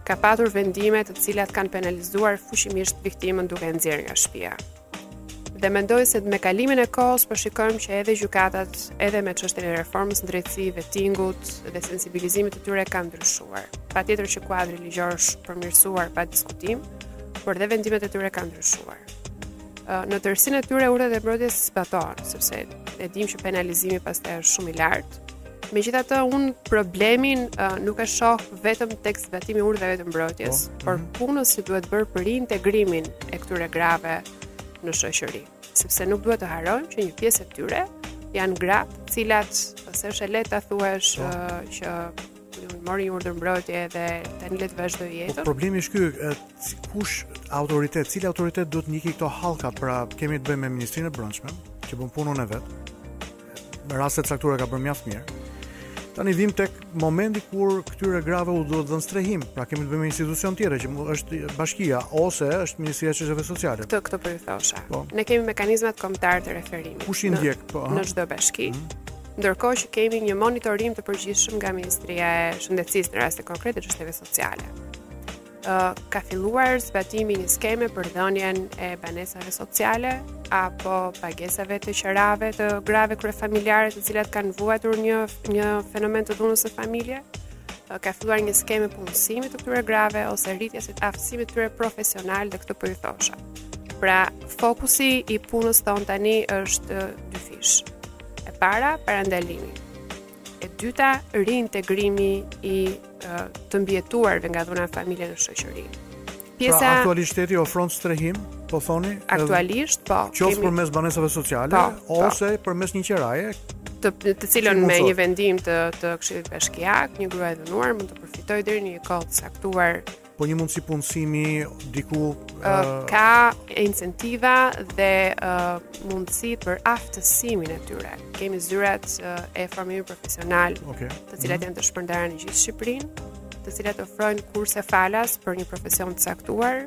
Ka patur vendime të cilat kanë penalizuar fuqimisht viktimën duke e nxjerrë nga shtëpia. Dhe mendoj se me kalimin e kohës po shikojmë që edhe gjykatat, edhe me çështjen e reformës në drejtësi, vettingut dhe sensibilizimit të tyre kanë ndryshuar. Patjetër që kuadri ligjor është përmirësuar pa diskutim, por dhe vendimet e tyre kanë ndryshuar. në tërësinë e tyre urdhrat e mbrojtjes zbatohen, sepse e dimë që penalizimi pastaj është shumë i lartë. Megjithatë, unë problemin uh, nuk e shoh vetëm tek zbatimi i urdhrave të mbrojtjes, oh, por mm -hmm. punës që duhet bërë për riintegrimin e këtyre grave në shoqëri, sepse nuk duhet të harrojmë që një pjesë e tyre janë gra, të cilat se është e lehtë ta thuash uh, që mori një urdhër mbrojtje dhe tani le të vazhdoj po, jetën.
Po problemi është ky, kush autoritet, cili autoritet duhet të ndjekë këto hallka, pra kemi të bëjmë me ministrinë e brendshme, që bën punën e vet. Në raste të caktuara ka bërë mjaft mirë. Tani vijmë tek momenti kur këtyre grave u duhet dhënë strehim, pra kemi të bëjmë me institucion tjetër që është bashkia ose është Ministria e Çështjeve Sociale.
Këtë, këtë po ju thosha. Po. Ne kemi mekanizmat kombëtarë të referimit.
Kush i ndjek po?
Në çdo bashki. Mm -hmm ndërkohë që kemi një monitorim të përgjithshëm nga Ministria e Shëndetësisë në raste konkrete të çështjeve sociale. Ë ka filluar zbatimi i një skeme për dhënien e banesave sociale apo pagesave të qerave të grave kryefamiljare të cilat kanë vuajtur një një fenomen të dhunës së familje. Ka filluar një skeme punësimi të këtyre grave ose rritjes së aftësimit të tyre profesional dhe këtë po ju thosha. Pra, fokusi i punës tonë tani është dyfish. E para, parandalimi. E dyta, reintegrimi i të mbijetuarve nga dhuna në familje në shoqëri.
Pra, Pjesa pra, aktualisht shteti ofron strehim, po thoni?
Aktualisht, po.
Qoftë kemi... përmes banesave sociale po, po. ose po. përmes një qiraje,
të të cilën me një vendim të të Këshillit Bashkiak, një grua e dhunuar mund të përfitojë deri në një kohë të caktuar
Po një mundësi punësimi diku
uh, ka incentiva dhe uh, mundësi për aftësimin e tyre. Kemi zyrat uh, e formimit profesional,
okay.
të cilat mhm. janë të shpërndara në gjithë Shqipërinë, të cilat ofrojnë kurse falas për një profesion të caktuar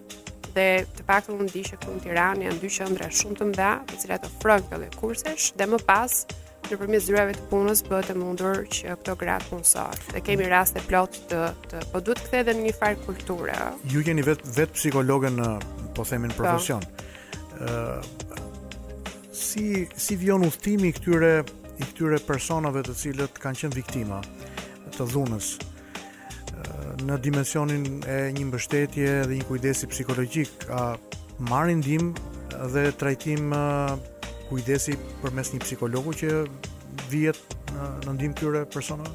dhe të paktën unë di që këtu në Tiranë janë dy qëndra shumë të mdha të cilat ofrojnë lloje kursesh dhe më pas Nëpërmjet zyrave të punës bëhet e mundur që këto gra të punësohen. Dhe kemi raste plot të, të po duhet të kthehet në një farë kulture.
Ju jeni vet vet psikologe në, po themin po. profesion. Ë uh, si si vijon udhtimi këtyre i këtyre personave të cilët kanë qenë viktima të dhunës. në dimensionin e një mbështetje dhe një kujdesi psikologjik, a marrin ndihmë dhe trajtim kujdesi përmes një psikologu që vihet në ndihmë këtyre personave?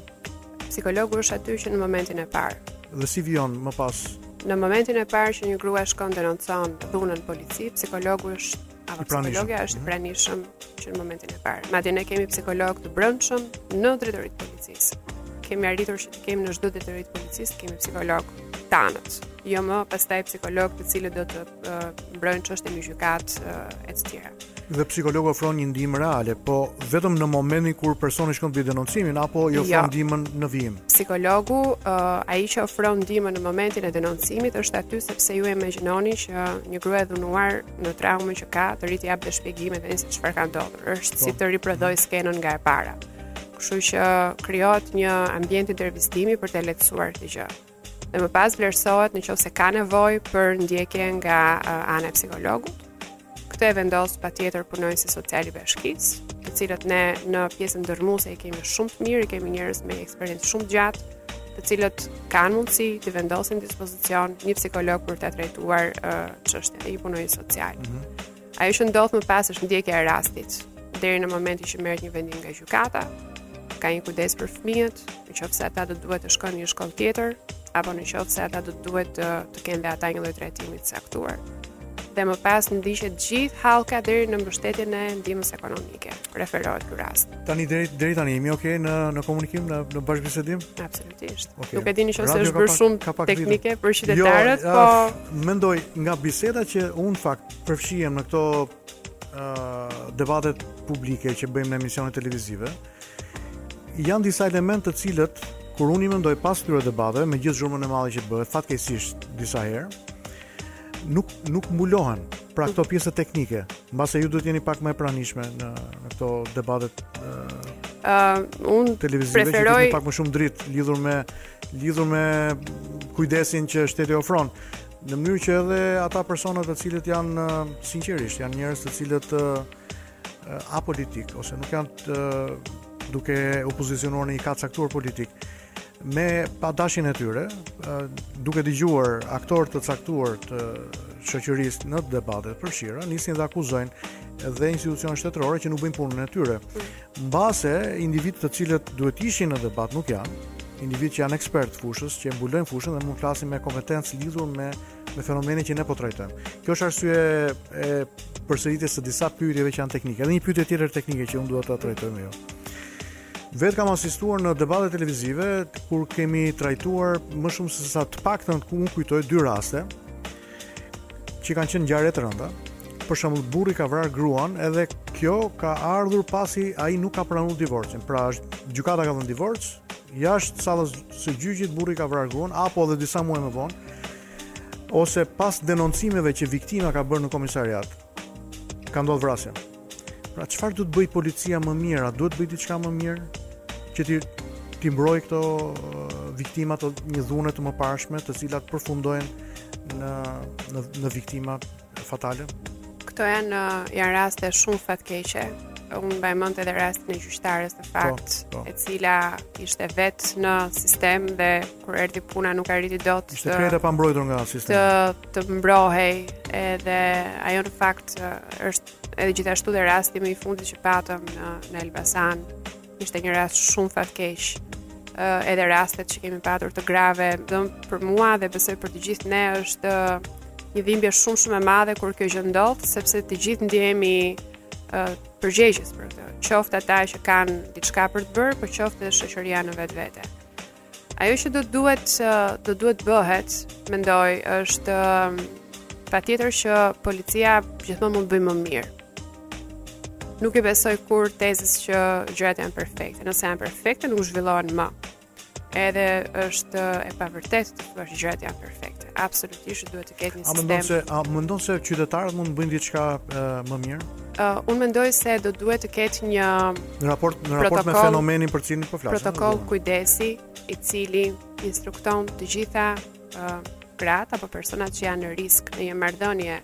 Psikologu është aty që në momentin e parë.
Dhe si vijon më pas?
Në momentin e parë që një grua shkon denoncon dhunën në polici, psikologu është Apo psikologja është i pranishëm që në momentin e parë. Madje ne kemi psikolog të brendshëm në drejtoritë e policisë. Kemi arritur që të kemi në çdo drejtori të policisë kemi psikolog tanët. Jo më pastaj psikolog të cilët do të uh, mbrojnë çështje në gjykatë uh, e të tjera.
Dhe psikologu ofron një ndihmë reale, po vetëm në momentin kur personi shkon bën denoncimin apo i ofron
jo.
ndihmën në vijim.
Psikologu uh, ai që ofron ndihmën në momentin e denoncimit është aty sepse ju e imagjinoni që një grua e dhunuar në traumën që ka, të rrijë të japë dhe shpjegime se çfarë ka ndodhur, është po. si të riprodhojë skenën nga e para. Kështu që krijohet një ambient intervistimi për ta lehtësuar këtë gjë. Dhe më pas vlerësohet në qoftë se ka nevojë për ndjekje nga uh, ana e psikologut. Këtë e vendos patjetër punonjësi social i bashkisë, të cilët ne në pjesën dërrmuese i kemi shumë të mirë, i kemi njerëz me një eksperiencë shumë të gjatë, të cilët kanë mundësi të vendosin në dispozicion një psikolog për ta trajtuar çështjen e një punonjës social. Mm -hmm. Ajo që ndodh më pas është ndjekja e rastit deri në momentin që merret një vendim nga gjykata, ka një kujdes për fëmijët, në qoftë se ata do të duhet të shkojnë në një shkollë tjetër apo në qoftë se ata do të duhet të, të kenë dhe ata një lloj trajtimi të caktuar. dhe më pas ndiqet gjithë hallka deri në mbështetjen e ndihmës ekonomike. Referohet ky rast.
Tani deri drejt tani jemi okay në në komunikim në në bashkëbisedim?
Absolutisht.
Okay.
Nuk e di nëse është bërë shumë teknike për jo, qytetarët,
jo,
po
mendoj nga biseda që unë fakt përfshihem në këto uh, debatet publike që bëjmë në emisione televizive. Janë disa elementë të cilët kur unë i mendoj pas këtyre debateve me gjithë zhurmën e madhe që bëhet fatkeqësisht disa herë, nuk nuk mbulohen pra këto pjesa teknike. Mbase ju duhet jeni pak më e pranishme në në këto debatet
ë uh, unë
televizive
preferoj...
që pak më shumë dritë lidhur me lidhur me kujdesin që shteti ofron në mënyrë që edhe ata persona të cilët janë sinqerisht janë njerëz të cilët uh, apolitik ose nuk janë uh, duke u pozicionuar në një kah të caktuar politik me padashjen e tyre, duke dëgjuar aktorë të caktuar të shoqërisë në debatet përfshira, nisin dhe akuzojnë dhe institucionet shtetërore që nuk bëjnë punën e tyre. Mbase individë të cilët duhet ishin në debat nuk janë, individë që janë ekspertë fushës, që mbulojnë fushën dhe mund të flasin me kompetencë lidhur me me fenomenin që ne po trajtojmë. Kjo është arsye e përsëritjes së disa pyetjeve që janë teknike. Edhe një pyetje tjetër teknike që unë dua ta trajtoj me ju. Vetë kam asistuar në debate televizive kur kemi trajtuar më shumë se sa të paktën ku unë kujtoj dy raste që kanë qenë ngjarje të rënda. Për shembull, burri ka vrarë gruan, edhe kjo ka ardhur pasi ai nuk ka pranuar divorcin. Pra, gjykata ka dhënë divorc, jashtë sallës së gjyqit burri ka vrarë gruan apo edhe disa muaj më vonë ose pas denoncimeve që viktima ka bërë në komisariat ka ndodhur vrasja Pra çfarë duhet bëjë policia më mirë? A duhet bëjë diçka më mirë që t'i t'i mbrojë këto viktima të një dhune të mëparshme, të cilat përfundojnë në në në viktima fatale?
Këto janë janë raste shumë fatkeqe. Unë mbaj mend edhe rastin e gjyqtares në po, fakt,
po.
e cila ishte vetë në sistem dhe kur erdhi puna nuk arriti dot
ishte krejt e pambrojtur nga sistemi
të të mbrohej edhe ajo në fakt është edhe gjithashtu dhe rasti më i fundit që patëm në në Elbasan ishte një rast shumë fatkeq edhe rastet që kemi patur të grave do për mua dhe besoj për të gjithë ne është një dhimbje shumë shumë e madhe kur kjo gjë ndodh sepse të gjithë ndihemi përgjegjës për këtë qoftë ata që kanë diçka për të bërë por qoftë edhe shoqëria në vetvete Ajo që do të duhet do duhet bëhet, mendoj, është patjetër që policia gjithmonë mund të bëjë më mirë. Nuk e besoj kurrë tezës që gjërat janë perfekte. Nëse janë perfekte, nuk zhvillohen më. Edhe është e pavërtetë të thuash që gjërat janë perfekte. Absolutisht duhet të ketë një sistem.
A mendon se a mendon se qytetarët mund të bëjnë diçka më mirë?
Uh, unë mendoj se do duhet të ketë një
në raport në raport me fenomenin për cilin po flasim.
Protokoll kujdesi i cili instrukton të gjitha uh, gratë apo personat që janë në risk në një marrëdhënie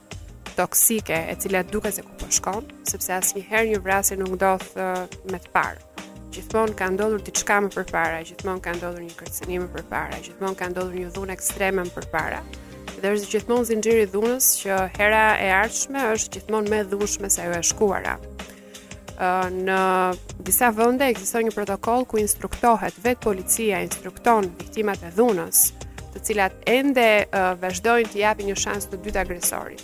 toksike e cila duket se ku po shkon, sepse asnjëherë një vrasje nuk ndodh uh, me të parë. Gjithmonë ka ndodhur diçka më përpara, gjithmonë ka ndodhur një kërcënim më përpara, gjithmonë ka ndodhur një dhunë ekstreme më përpara. Dhe është gjithmonë zinxhiri i dhunës që hera e ardhshme është gjithmonë më e dhunshme se ajo e shkuara. Në disa vende ekziston një protokoll ku instruktohet vetë policia instrukton viktimat e dhunës, të cilat ende vazhdojnë të japin një shans të dytë agresorit.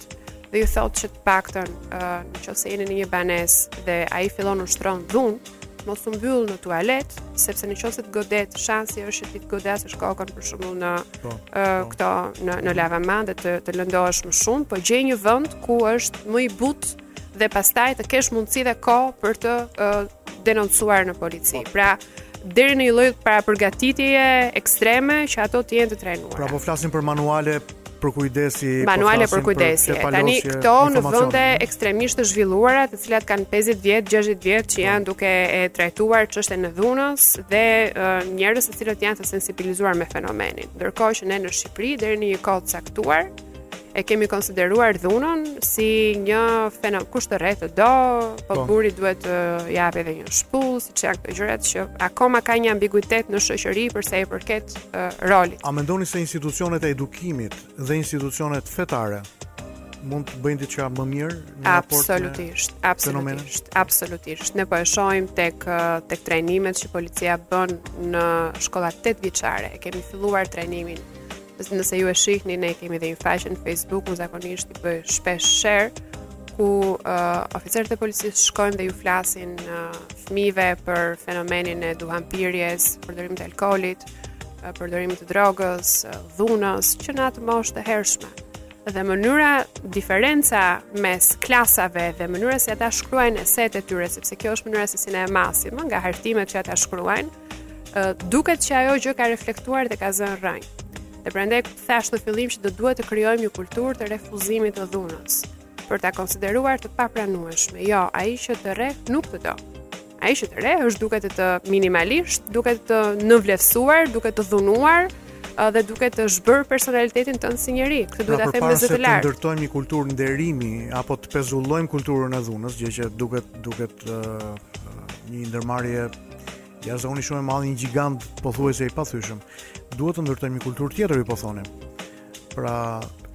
dhe u thotë që të paktën uh, në qoftë se jeni në një banesë dhe ai fillon ushtron dhunë, mos u mbyll në tualet, sepse në qoftë se të godet, shansi është që ti të godasësh kokën për shembull në
po,
po. këto në në lavaman dhe të të lëndohesh më shumë, po gjej një vend ku është më i butë dhe pastaj të kesh mundësi dhe kohë për të uh, denoncuar në polici. Po. Pra, deri në një lloj parapërgatitjeje ekstreme që ato të jenë të trajnuara.
Pra po flasim për manuale
përkujdesjeje,
po
manuale përkujdesjeje. Tani këto në vende ekstremisht të zhvilluara, të cilat kanë 50 vjet, 60 vjet që janë po. duke e trajtuar çështjen e dhunës dhe njerëz të cilët janë të sensibilizuar me fenomenin. Ndërkohë që ne në Shqipëri deri në një kohë të caktuar, e kemi konsideruar dhunën si një fenomen kush të rreh të do, po, po. burri duhet të japë edhe një shpullë, siç janë këto gjërat që akoma ka një ambiguitet në shoqëri për sa i përket uh, rolit.
A mendoni se institucionet e edukimit dhe institucionet fetare mund të bëjnë diçka më mirë
në raport me Absolutisht, absolutisht, absolutisht. Ne po e shohim tek tek trajnimet që policia bën në shkollat 8-vjeçare. E kemi filluar trajnimin Nëse ju e shihni, ne kemi dhe një faqe në Facebook, unë zakonisht i bëj shpesh share ku uh, oficerët e policisë shkojnë dhe u flasin uh, fëmijëve për fenomenin e duhanpirjes, përdorimit të alkoolit, uh, përdorimit të drogës, uh, dhunës, që në atë moshë të hershme. Dhe mënyra diferenca mes klasave dhe mënyra se si ata shkruajnë esetë e tyre, sepse kjo është mënyra se si ne e masim, nga hartimet që ata shkruajnë, duket që ajo gjë ka reflektuar dhe ka zënë rrënjë. Dhe prandaj thashë në fillim që do duhet të krijojmë një kulturë të refuzimit të dhunës, për ta konsideruar të papranueshme. Jo, ai që të rreh nuk të do. Ai që të rreh është duke të, minimalisht, duke të nënvlerësuar, duke të dhunuar, dhe duke të zhbërë personalitetin tënd si njeri. Këtë duhet pra,
ta
them me zë të lartë.
Të ndërtojmë një kulturë nderimi apo të pezullojmë kulturën e dhunës, gjë që duket duket uh, një ndërmarrje jashtëzakonisht shumë e madhe, një gjigant pothuajse i pathyeshëm. Duhet të ndërtojmë një kulturë tjetër, ju po thoni. Pra,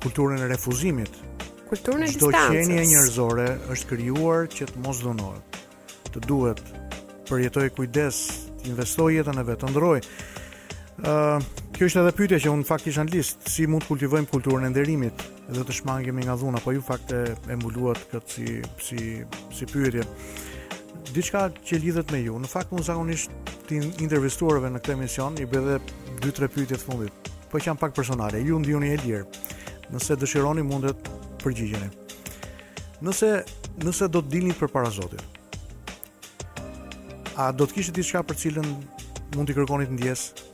kulturën e refuzimit.
Kulturën e distancës. Çdo
qenie njerëzore është krijuar që të mos dhunohet. Të duhet, të përjetojë kujdes, të investojë jetën e vet, të ndërrojë. Ë, uh, kjo ishte edhe pyetja që unë fakt kisha në listë, si mund të kultivojmë kulturën e nderimit? dhe të shmangemi nga dhuna, po ju fakt e, e mbuluat këtë si, si, si pyetje. Diçka që lidhet me ju, në fakt unë zakonisht të intervistuarve në këtë emision, i bëj dhe 2-3 pyetje të fundit, po që janë pak personale, ju ndihuni e lirë, nëse dëshironi mund të përgjigjeni. Nëse, nëse do të dilni përpara Zotit, A do të kishit diçka për cilën mund t'i kërkonit
ndjesë?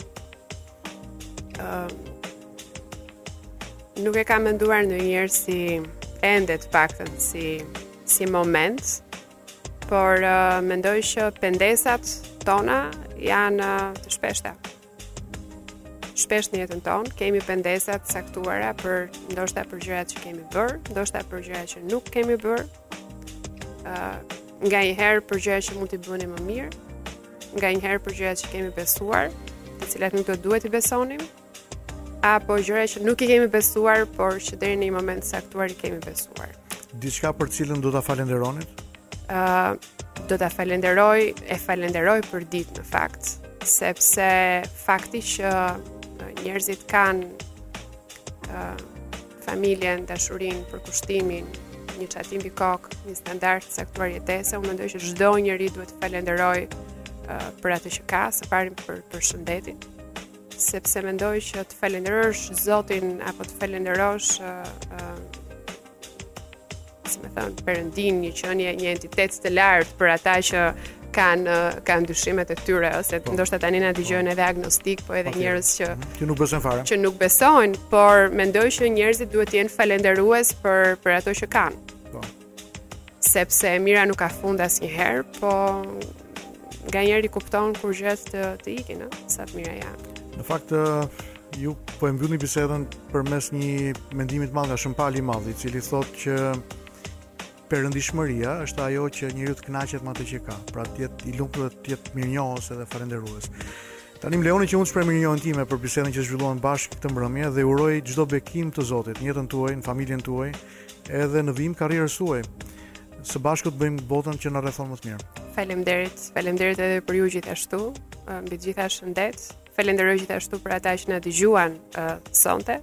Uh, nuk e kam menduar ndonjëherë si ende të paktën, si, si moment, por uh, mendoj që pendesat tona janë uh, të shpeshta. Shpesh në jetën tonë kemi pendesa të caktuara për ndoshta për gjërat që kemi bërë, ndoshta për gjëra që nuk kemi bërë. ë uh, nganjëherë për gjëra që mund t'i bënim më mirë, nganjëherë për gjëra që kemi besuar, të cilat nuk do duhet t'i besonim, apo gjëra që nuk i kemi besuar, por që deri në një moment të caktuar i kemi besuar.
Diçka për cilën do ta falënderonit?
ë uh, do ta falënderoj, e falënderoj përditë në fakt, sepse fakti që njerëzit kanë ë uh, familjen, dashurinë, përkushtimin, një çati mbi kokë, një standard të caktuar jetese, unë mendoj që çdo njeri duhet të falënderojë uh, për atë që ka, së pari për për shëndetin, sepse mendoj që të falënderosh Zotin apo të falënderosh uh, uh, si me thënë, Perëndinë, një qenie, një entitet të lartë për ata që kanë kanë dyshimet e tyre ose po. ndoshta tani na dëgjojnë edhe agnostikë, po edhe po, njerëz që
që nuk besojnë fare.
Që nuk besojnë, por mendoj që njerëzit duhet të jenë falënderues për për ato që kanë. Po. Sepse e mira nuk ka fund asnjëherë, po nganjëherë i kupton kur gjërat të, të ikin, ëh, sa të mira janë.
Në fakt, uh Ju po e mbyllni bisedën përmes një mendimi të madh nga Shën Pali i Madh, i cili thotë që perëndishmëria është ajo që njeriu të kënaqet me atë që ka, pra të jetë i lumtur dhe të jetë mirënjohës edhe falënderues. Tani më lejoni që unë të shpreh mirënjohjen time për bisedën që zhvilluam bashkë këtë mbrëmje dhe uroj çdo bekim të Zotit në jetën tuaj, në familjen tuaj, edhe në vijim të karrierës suaj. Së bashku të bëjmë botën që na rrethon më të mirë.
Faleminderit, faleminderit edhe për ju gjithashtu. Mbi të gjitha shëndet, Falenderoj gjithashtu për ata që na dëgjuan uh, sonte.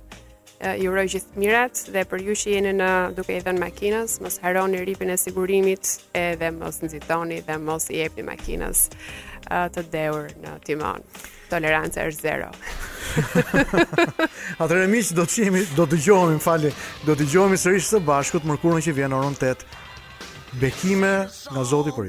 Uh, ju uroj gjithë mirat dhe për ju që jeni në duke i dhënë makinës, mos harroni ripin e sigurimit edhe mos nxitoni dhe mos i jepni makinës uh, të dehur në timon. Toleranca është zero.
Atëherë miq, do të shihemi, do të dëgjohemi, më falni, do të dëgjohemi sërish së bashku të mërkurën që vjen orën 8. Bekime nga Zoti për ju.